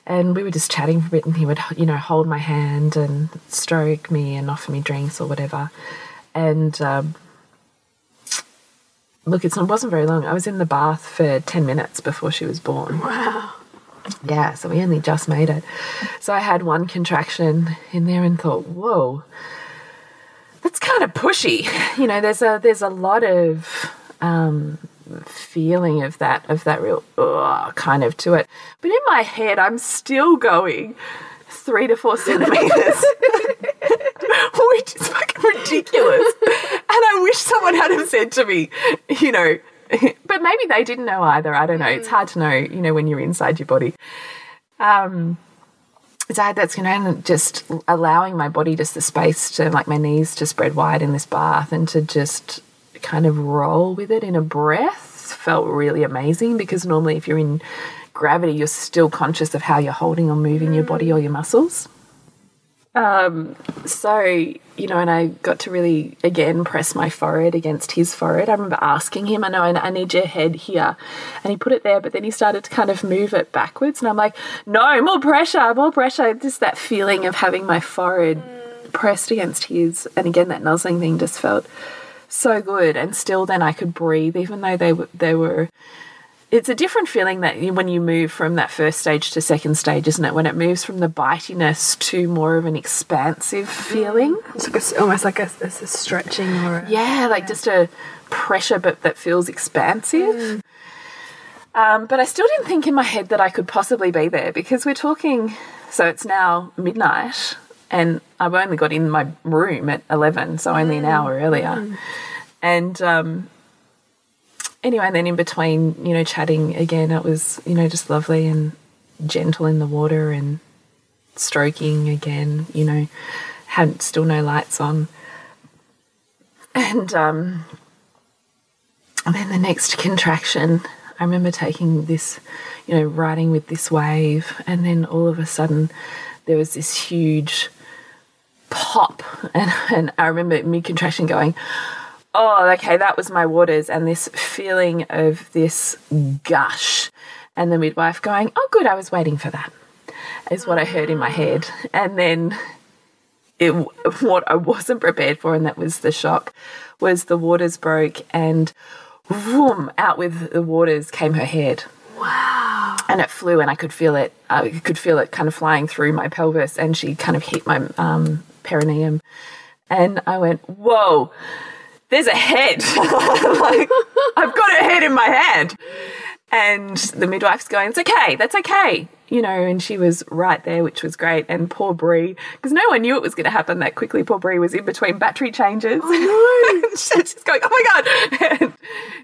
and we were just chatting for a bit and he would you know hold my hand and stroke me and offer me drinks or whatever. And um, look it's, it wasn't very long. I was in the bath for 10 minutes before she was born. Wow. yeah so we only just made it. So i had one contraction in there and thought whoa that's kind of pushy. You know there's a there's a lot of um, feeling of that of that real kind of to it. But in my head i'm still going three to four centimeters which is fucking ridiculous. And i wish someone had have said to me you know but maybe they didn't know either. I don't know. It's hard to know you know when you're inside your body. Um so I had that skin and just allowing my body just the space to like my knees to spread wide in this bath and to just kind of roll with it in a breath felt really amazing because normally if you're in gravity you're still conscious of how you're holding or moving your body or your muscles. Um so you know and i got to really again press my forehead against his forehead. I remember asking him i know and i need your head here. And he put it there but then he started to kind of move it backwards. And i'm like no more pressure more pressure. Just that feeling of having my forehead pressed against his. And again that nuzzling thing just felt so good and still then I could breathe even though they were they were it's a different feeling that when you move from that first stage to second stage isn't it? When it moves from the bitiness to more of an expansive feeling. It's like a almost like a, a, stretching or a, yeah like just a pressure but that feels expansive. Um, but I still didn't think in my head that I could possibly be there because we're talking so it's now midnight and I've only got in my room at 11 so only an hour earlier. And um, anyway, and then in between, you know, chatting again, it was, you know, just lovely and gentle in the water and stroking again, you know, had still no lights on. And um and then the next contraction, I remember taking this, you know, riding with this wave, and then all of a sudden there was this huge pop. And, and I remember mid contraction going, oh, okay, that was my waters, and this feeling of this gush. And the midwife going, oh, good, I was waiting for that, is what I heard in my head. And then it, what I wasn't prepared for, and that was the shock, was the waters broke and vroom, out with the waters came her head. Wow. And it flew, and I could feel it. I could feel it kind of flying through my pelvis, and she kind of hit my um, perineum. And I went, "Whoa, there's a head! like I've got a head in my hand." And the midwife's going, "It's okay. That's okay." You know, and she was right there, which was great. And poor Bree, because no one knew it was going to happen that quickly. Poor Bree was in between battery changes. Oh no! She's going, "Oh my god!" And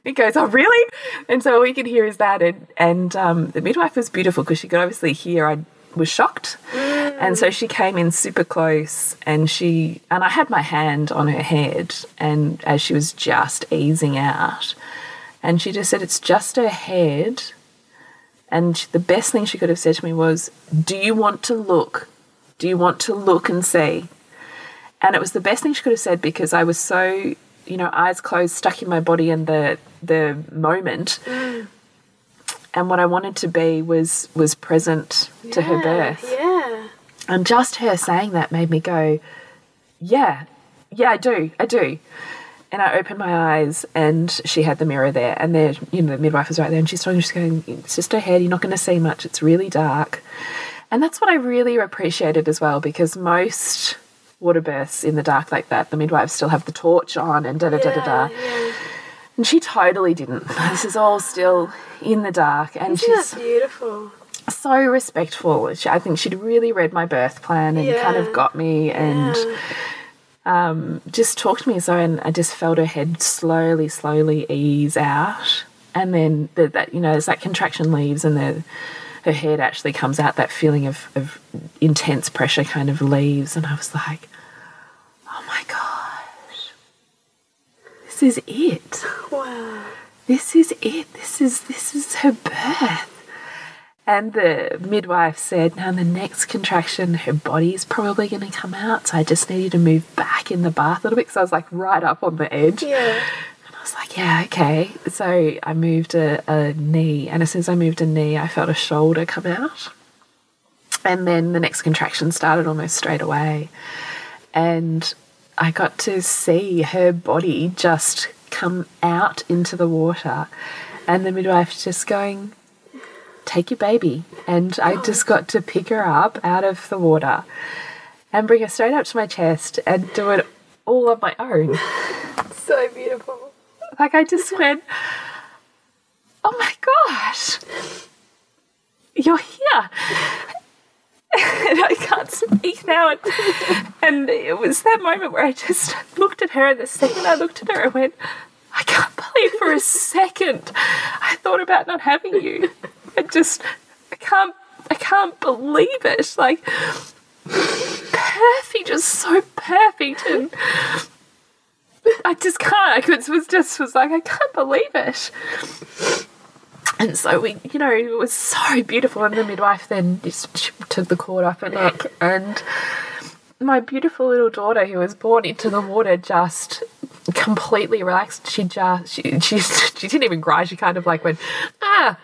he goes, "Oh really?" And so all we could hear is that. And and um, the midwife was beautiful because she could obviously hear I was shocked, and so she came in super close, and she and I had my hand on her head, and as she was just easing out, and she just said, "It's just her head." And the best thing she could have said to me was, Do you want to look? Do you want to look and see? And it was the best thing she could have said because I was so, you know, eyes closed, stuck in my body in the the moment. And what I wanted to be was was present to her birth. Yeah. And just her saying that made me go, Yeah, yeah, I do, I do. And I opened my eyes and she had the mirror there and there, you know, the midwife was right there and she's talking, she's going, It's just her head, you're not gonna see much, it's really dark. And that's what I really appreciated as well, because most water births in the dark like that, the midwives still have the torch on and da da da da da. Yeah, yeah. And she totally didn't. This is all still in the dark, and Isn't she's beautiful? so respectful. She, I think she'd really read my birth plan and kind of got me and Yeah. um, just talked to me. So, and I just felt her head slowly, slowly ease out, and then the, that you know, as that contraction leaves and the her head actually comes out, that feeling of, of intense pressure kind of leaves, and I was like, oh my gosh, this is it Wow. this is it. This is this is her birth. And the midwife said, now the next contraction, her body's probably going to come out. So I just need you to move back in the bath a little bit because I was like right up on the edge. Yeah. And I was like, yeah, okay. So I moved a, a knee. And as soon as I moved a knee, I felt a shoulder come out. And then the next contraction started almost straight away. And I got to see her body just come out into the water. And the midwife just going, Take your baby. And I just got to pick her up out of the water and bring her straight up to my chest and do it all on my own. So beautiful. Like I just went, oh my gosh, you're here. Speak now. And, and it was that moment where I just looked at her, and the second I looked at her, I went, I can't believe for a second I thought about not having you. I just, I can't, I can't believe it. Like, perfect, just so perfect. And I just can't. I could, was just was like, I can't believe it. And so we, you know, it was so beautiful. And the midwife then just took the cord off her neck, and my beautiful little daughter, who was born into the water, just completely relaxed. She just, she, she, she didn't even cry. She kind of like went, ah.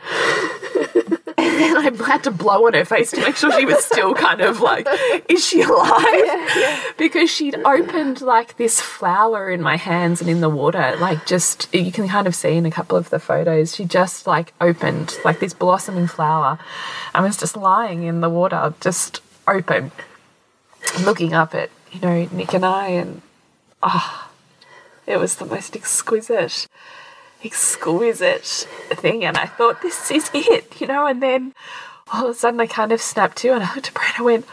And I had to blow on her face to make sure she was still kind of like, is she alive? Because she'd opened like this flower in my hands and in the water, like just, you can kind of see in a couple of the photos, she just like opened like this blossoming flower and was just lying in the water, just open, looking up at, you know, Nick and I. And ah, it was the most exquisite exquisite thing and I thought this is it you know and then all of a sudden I kind of snapped to and I looked at Brett and I went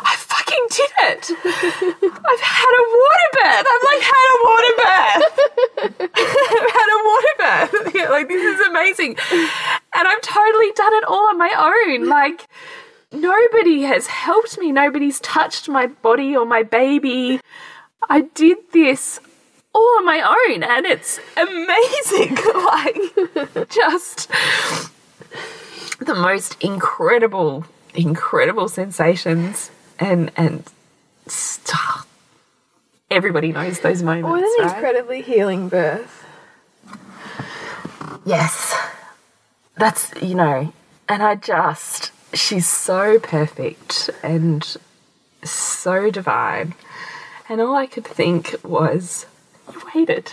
I fucking did it! I've had a water bath! I've like had a water bath! I've had a water bath! Yeah, like this is amazing. And I've totally done it all on my own. Like nobody has helped me. Nobody's touched my body or my baby. I did this all on my own and it's amazing like just the most incredible incredible sensations and and stuff. everybody knows those moments What an right? incredibly healing birth. yes that's you know and i just she's so perfect and so divine and all i could think was waited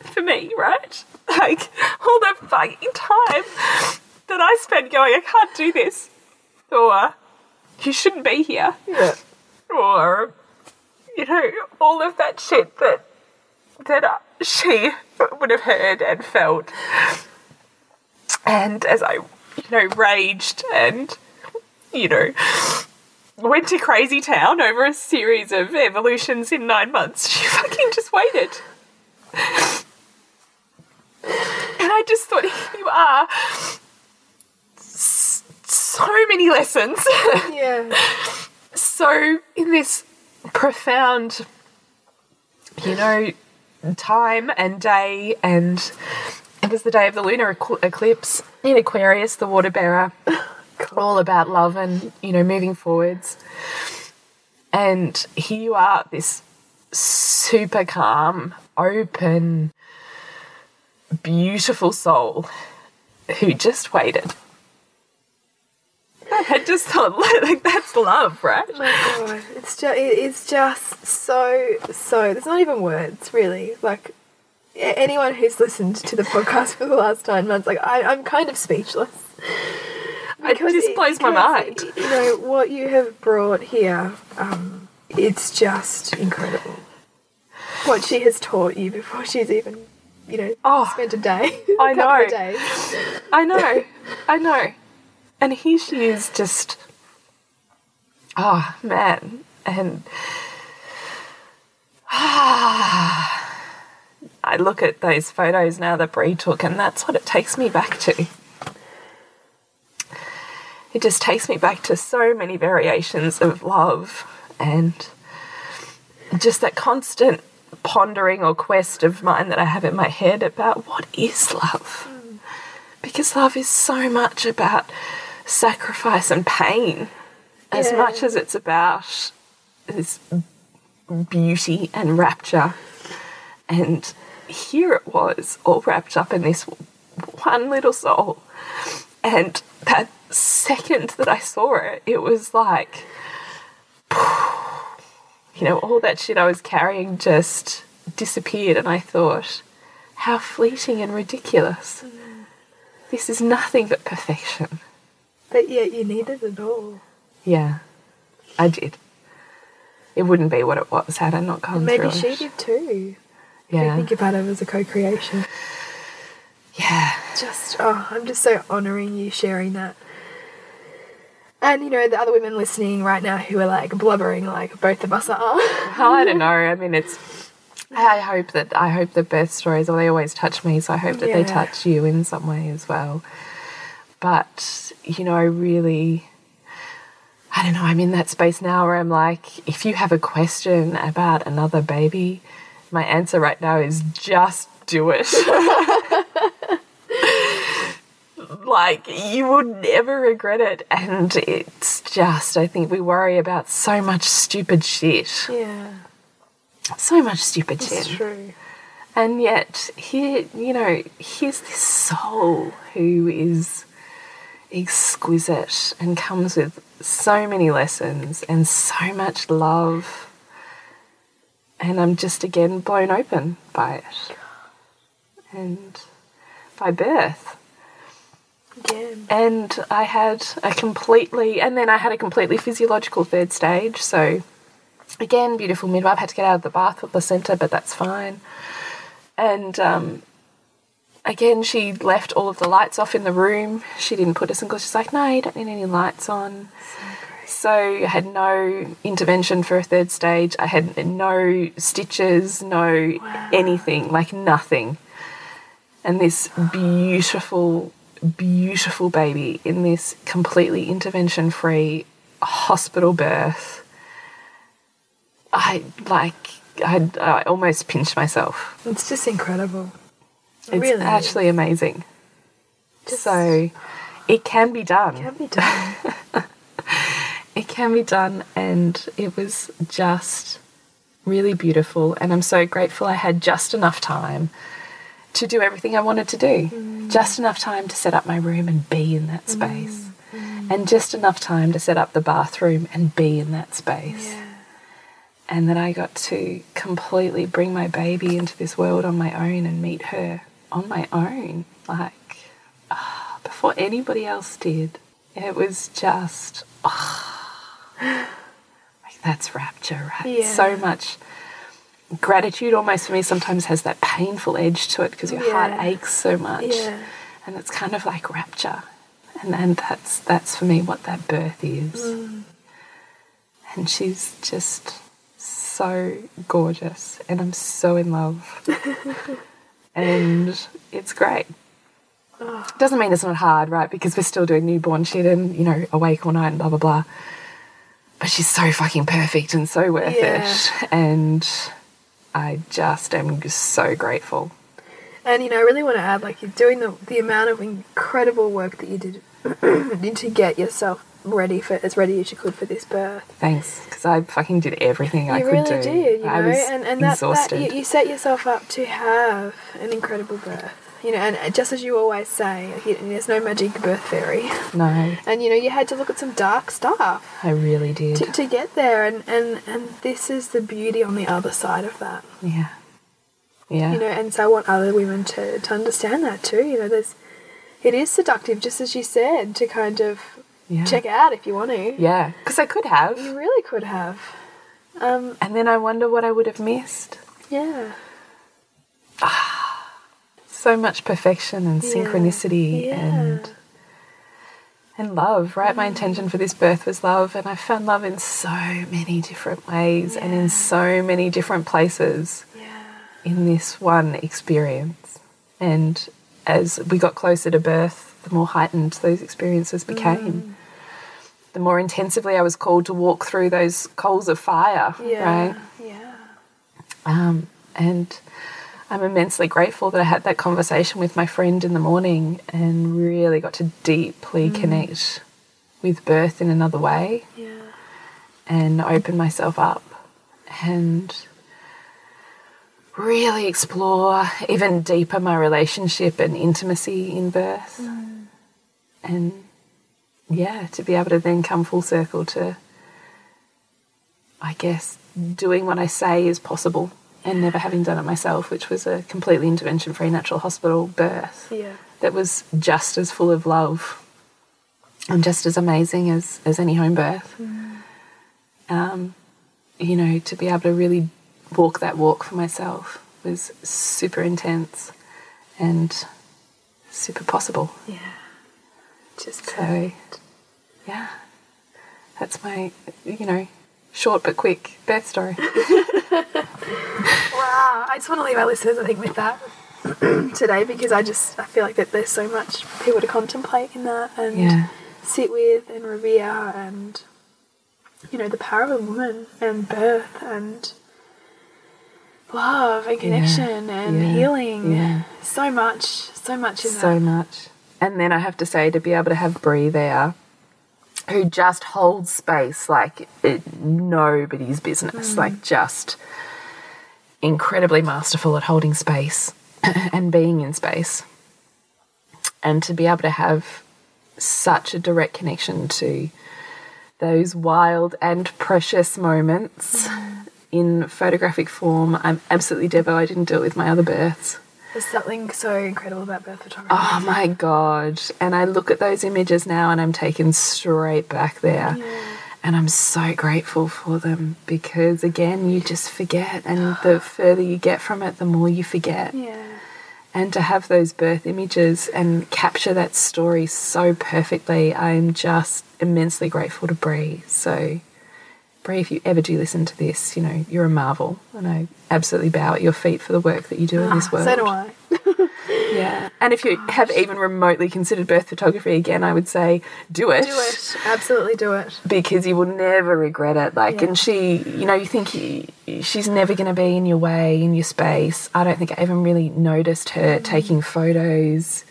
for me, right? Like all the fucking time that I spent going, I can't do this, or you shouldn't be here, Yeah. or you know, all of that shit that that she would have heard and felt. And as I, you know, raged and you know went to crazy town over a series of evolutions in nine months. She fucking just waited. and I just thought, you are. So many lessons. Yeah. so, in this profound, you know, time and day, and it was the day of the lunar eclipse in Aquarius, the water bearer all about love and you know moving forwards and here you are this super calm open beautiful soul who just waited I had just thought like that's love right Oh my god, it's just it's just so so. There's not even words really. Like anyone who's listened to the podcast for the last nine months, like I, I'm kind of speechless. It just blows my mind You know what you have brought here. Um, it's just incredible. What she has taught you before she's even you know, Oh, spent a day. I a know. I know, I know. And here she is just, oh man. And Ah, I look at those photos now that Bree took, and that's what it takes me back to. It just takes me back to so many variations of love and just that constant pondering or quest of mine that I have in my head about what is love. Mm. Because love is so much about sacrifice and pain as much as it's about this beauty and rapture. And here it was all wrapped up in this one little soul. And that second that i saw it it was like you know all that shit i was carrying just disappeared and i thought how fleeting and ridiculous this is nothing but perfection. But yet you needed it all. Yeah, I did. It wouldn't be what it was had I not gone Maybe through she it. did too. Yeah, Think about it as a co-creation. yeah, Just oh, I'm just so honouring you sharing that. And you know the other women listening right now who are like blubbering like both of us are. Oh, I don't know. I mean, it's. I hope that I hope the birth stories, or they always touch me, so I hope that they touch you in some way as well. But you know, I really, I don't know. I'm in that space now where I'm like, if you have a question about another baby, my answer right now is just do it. like you would never regret it, and it's just I think we worry about so much stupid shit yeah, so much stupid it's shit. true. And yet, here, you know, here's this soul who is exquisite and comes with so many lessons and so much love. And I'm just again blown open by it. And by birth. Again, And I had a completely, and then I had a completely physiological third stage. So, again, beautiful midwife had to get out of the bath with placenta, but that's fine. And um, again, she left all of the lights off in the room. She didn't put us in because she's like, no, you don't need any lights on. So I had no intervention for a third stage. I had no stitches, no anything, like nothing. And this beautiful, beautiful baby in this completely intervention free hospital birth. I like, I, I almost pinched myself. it's just incredible. It It's really actually amazing. so it can be done. It can be done. It can be done, and it was just really beautiful. And I'm so grateful I had just enough time to do everything I wanted to do. Just enough time to set up my room and be in that space. And just enough time to set up the bathroom and be in that space. yeah. And that I got to completely bring my baby into this world on my own and meet her on my own. Like, ah, before anybody else did. It was just, ah, like that's rapture, right? Yeah. So much gratitude almost for me sometimes has that painful edge to it because your heart aches so much. Yeah. And it's kind of like rapture. And and that's that's for me what that birth is. Mm. And she's just so gorgeous and I'm so in love. and it's great. Doesn't mean it's not hard, right? Because we're still doing newborn shit and, you know, awake all night and blah, blah, blah. But she's so fucking perfect and so worth Yeah. it. And I just am so grateful. And you know, I really want to add, like, you're doing the the amount of incredible work that you did to get yourself ready for as ready as you could for this birth. Thanks. Because I fucking did everything I you could really do. did, you I know, was and and that, that exhausted. you, you set yourself up to have an incredible birth. You know, and just as you always say, there's no magic birth fairy. no, And you know, you had to look at some dark stuff I really did. to, to get there, and, and and this is the beauty on the other side of that. yeah. Yeah. you know and so i want other women to, to understand that too you know there's it is seductive just as you said to kind of yeah. check out if you want to Yeah. Because I could have. you really could have um And then I wonder what I would have missed. yeah so much perfection and Yeah. synchronicity Yeah. and and love, right? My intention for this birth was love, and I found love in so many different ways and in so many different places Yeah. in this one experience. And as we got closer to birth, the more heightened those experiences became. The more intensively I was called to walk through those coals of fire, Yeah. right? Yeah. Um, and I'm immensely grateful that I had that conversation with my friend in the morning and really got to deeply mm. connect with birth in another way Yeah. and open myself up and really explore even deeper my relationship and intimacy in birth. Mm. And yeah, to be able to then come full circle to, I guess, doing what I say is possible and never having done it myself, which was a completely intervention free natural hospital birth Yeah. that was just as full of love and just as amazing as, as any home birth. Um, you know, to be able to really walk that walk for myself was super intense and super possible. Yeah. Just So, yeah, that's my, you know, short but quick birth story. Wow, I just want to leave our listeners, I think, with that today because I just I feel like that there's so much people to contemplate in that and Yeah. sit with and revere and you know the power of a woman and birth and love and connection and yeah, healing. yeah. So much, so much in so that. So much. And then I have to say, to be able to have Bree there, who just holds space like it, nobody's business, mm. like just incredibly masterful at holding space and being in space. And to be able to have such a direct connection to those wild and precious moments mm. in photographic form. I'm absolutely Devo. I didn't do it with my other births. There's something so incredible about birth photography. Oh my god. And I look at those images now and I'm taken straight back there. And I'm so grateful for them because again, you just forget and the further you get from it, the more you forget. Yeah. And to have those birth images and capture that story so perfectly, I'm just immensely grateful to Bree. So Bree, if you ever do listen to this, you know, you're a marvel. And I absolutely bow at your feet for the work that you do in this world. So do I. Yeah. And if you ah, have even remotely considered birth photography again, I would say do it. Do it. Absolutely do it. Because you will never regret it. Like, Yeah. and she, you know, you think he, she's never going to be in your way, in your space. I don't think I even really noticed her mm-hmm. taking photos.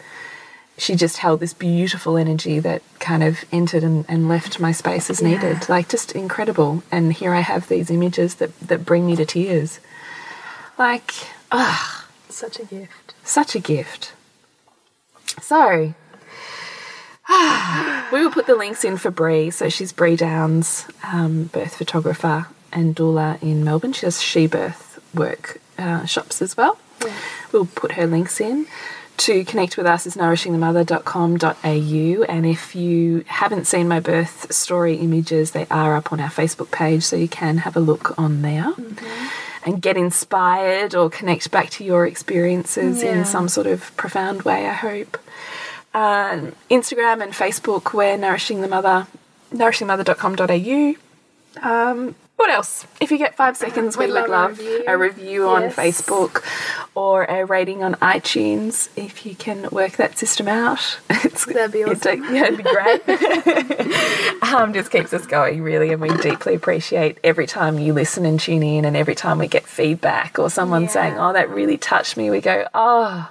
She just held this beautiful energy that kind of entered and, and left my space as needed. Like, just incredible. And here I have these images that, that bring me to tears. Like, ah. Such a gift. Such a gift. So, we will put the links in for Bree. So she's Bree Downs, um, birth photographer and doula in Melbourne. She does she birth work uh, shops as well. We'll put her links in. To connect with us is nourishingthemother.com.au. And if you haven't seen my birth story images, they are up on our Facebook page, so you can have a look on there and get inspired or connect back to your experiences Yeah. in some sort of profound way, I hope. Um, Instagram and Facebook, we're Nourishing the Mother, nourishingthemother.com.au. Um, what else? If you get five seconds, we We'd love love a review. on Yes. Facebook or a rating on iTunes if you can work that system out. It's, That'd be awesome. a- yeah, it'd be great. um, just keeps us going, really, and we deeply appreciate every time you listen and tune in, and every time we get feedback or someone Yeah. saying, "Oh, that really touched me," we go, "Oh."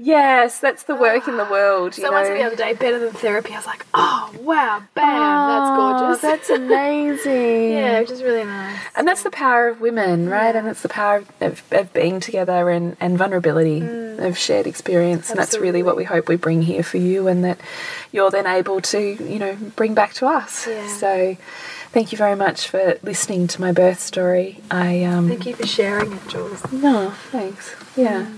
Yes, that's the work in the ah, world. You Someone know? said the other day, better than therapy. I was like, oh, wow, bam, Oh, that's ah, gorgeous. That's amazing. yeah, which is really nice. And that's the power of women, right? And it's the power of, of being together and, and vulnerability, mm. of shared experience. And that's really what we hope we bring here for you, and that you're then able to, you know, bring back to us. Yeah. So thank you very much for listening to my birth story. I, um, Thank you for sharing it, Jules. no, thanks. Yeah. Mm.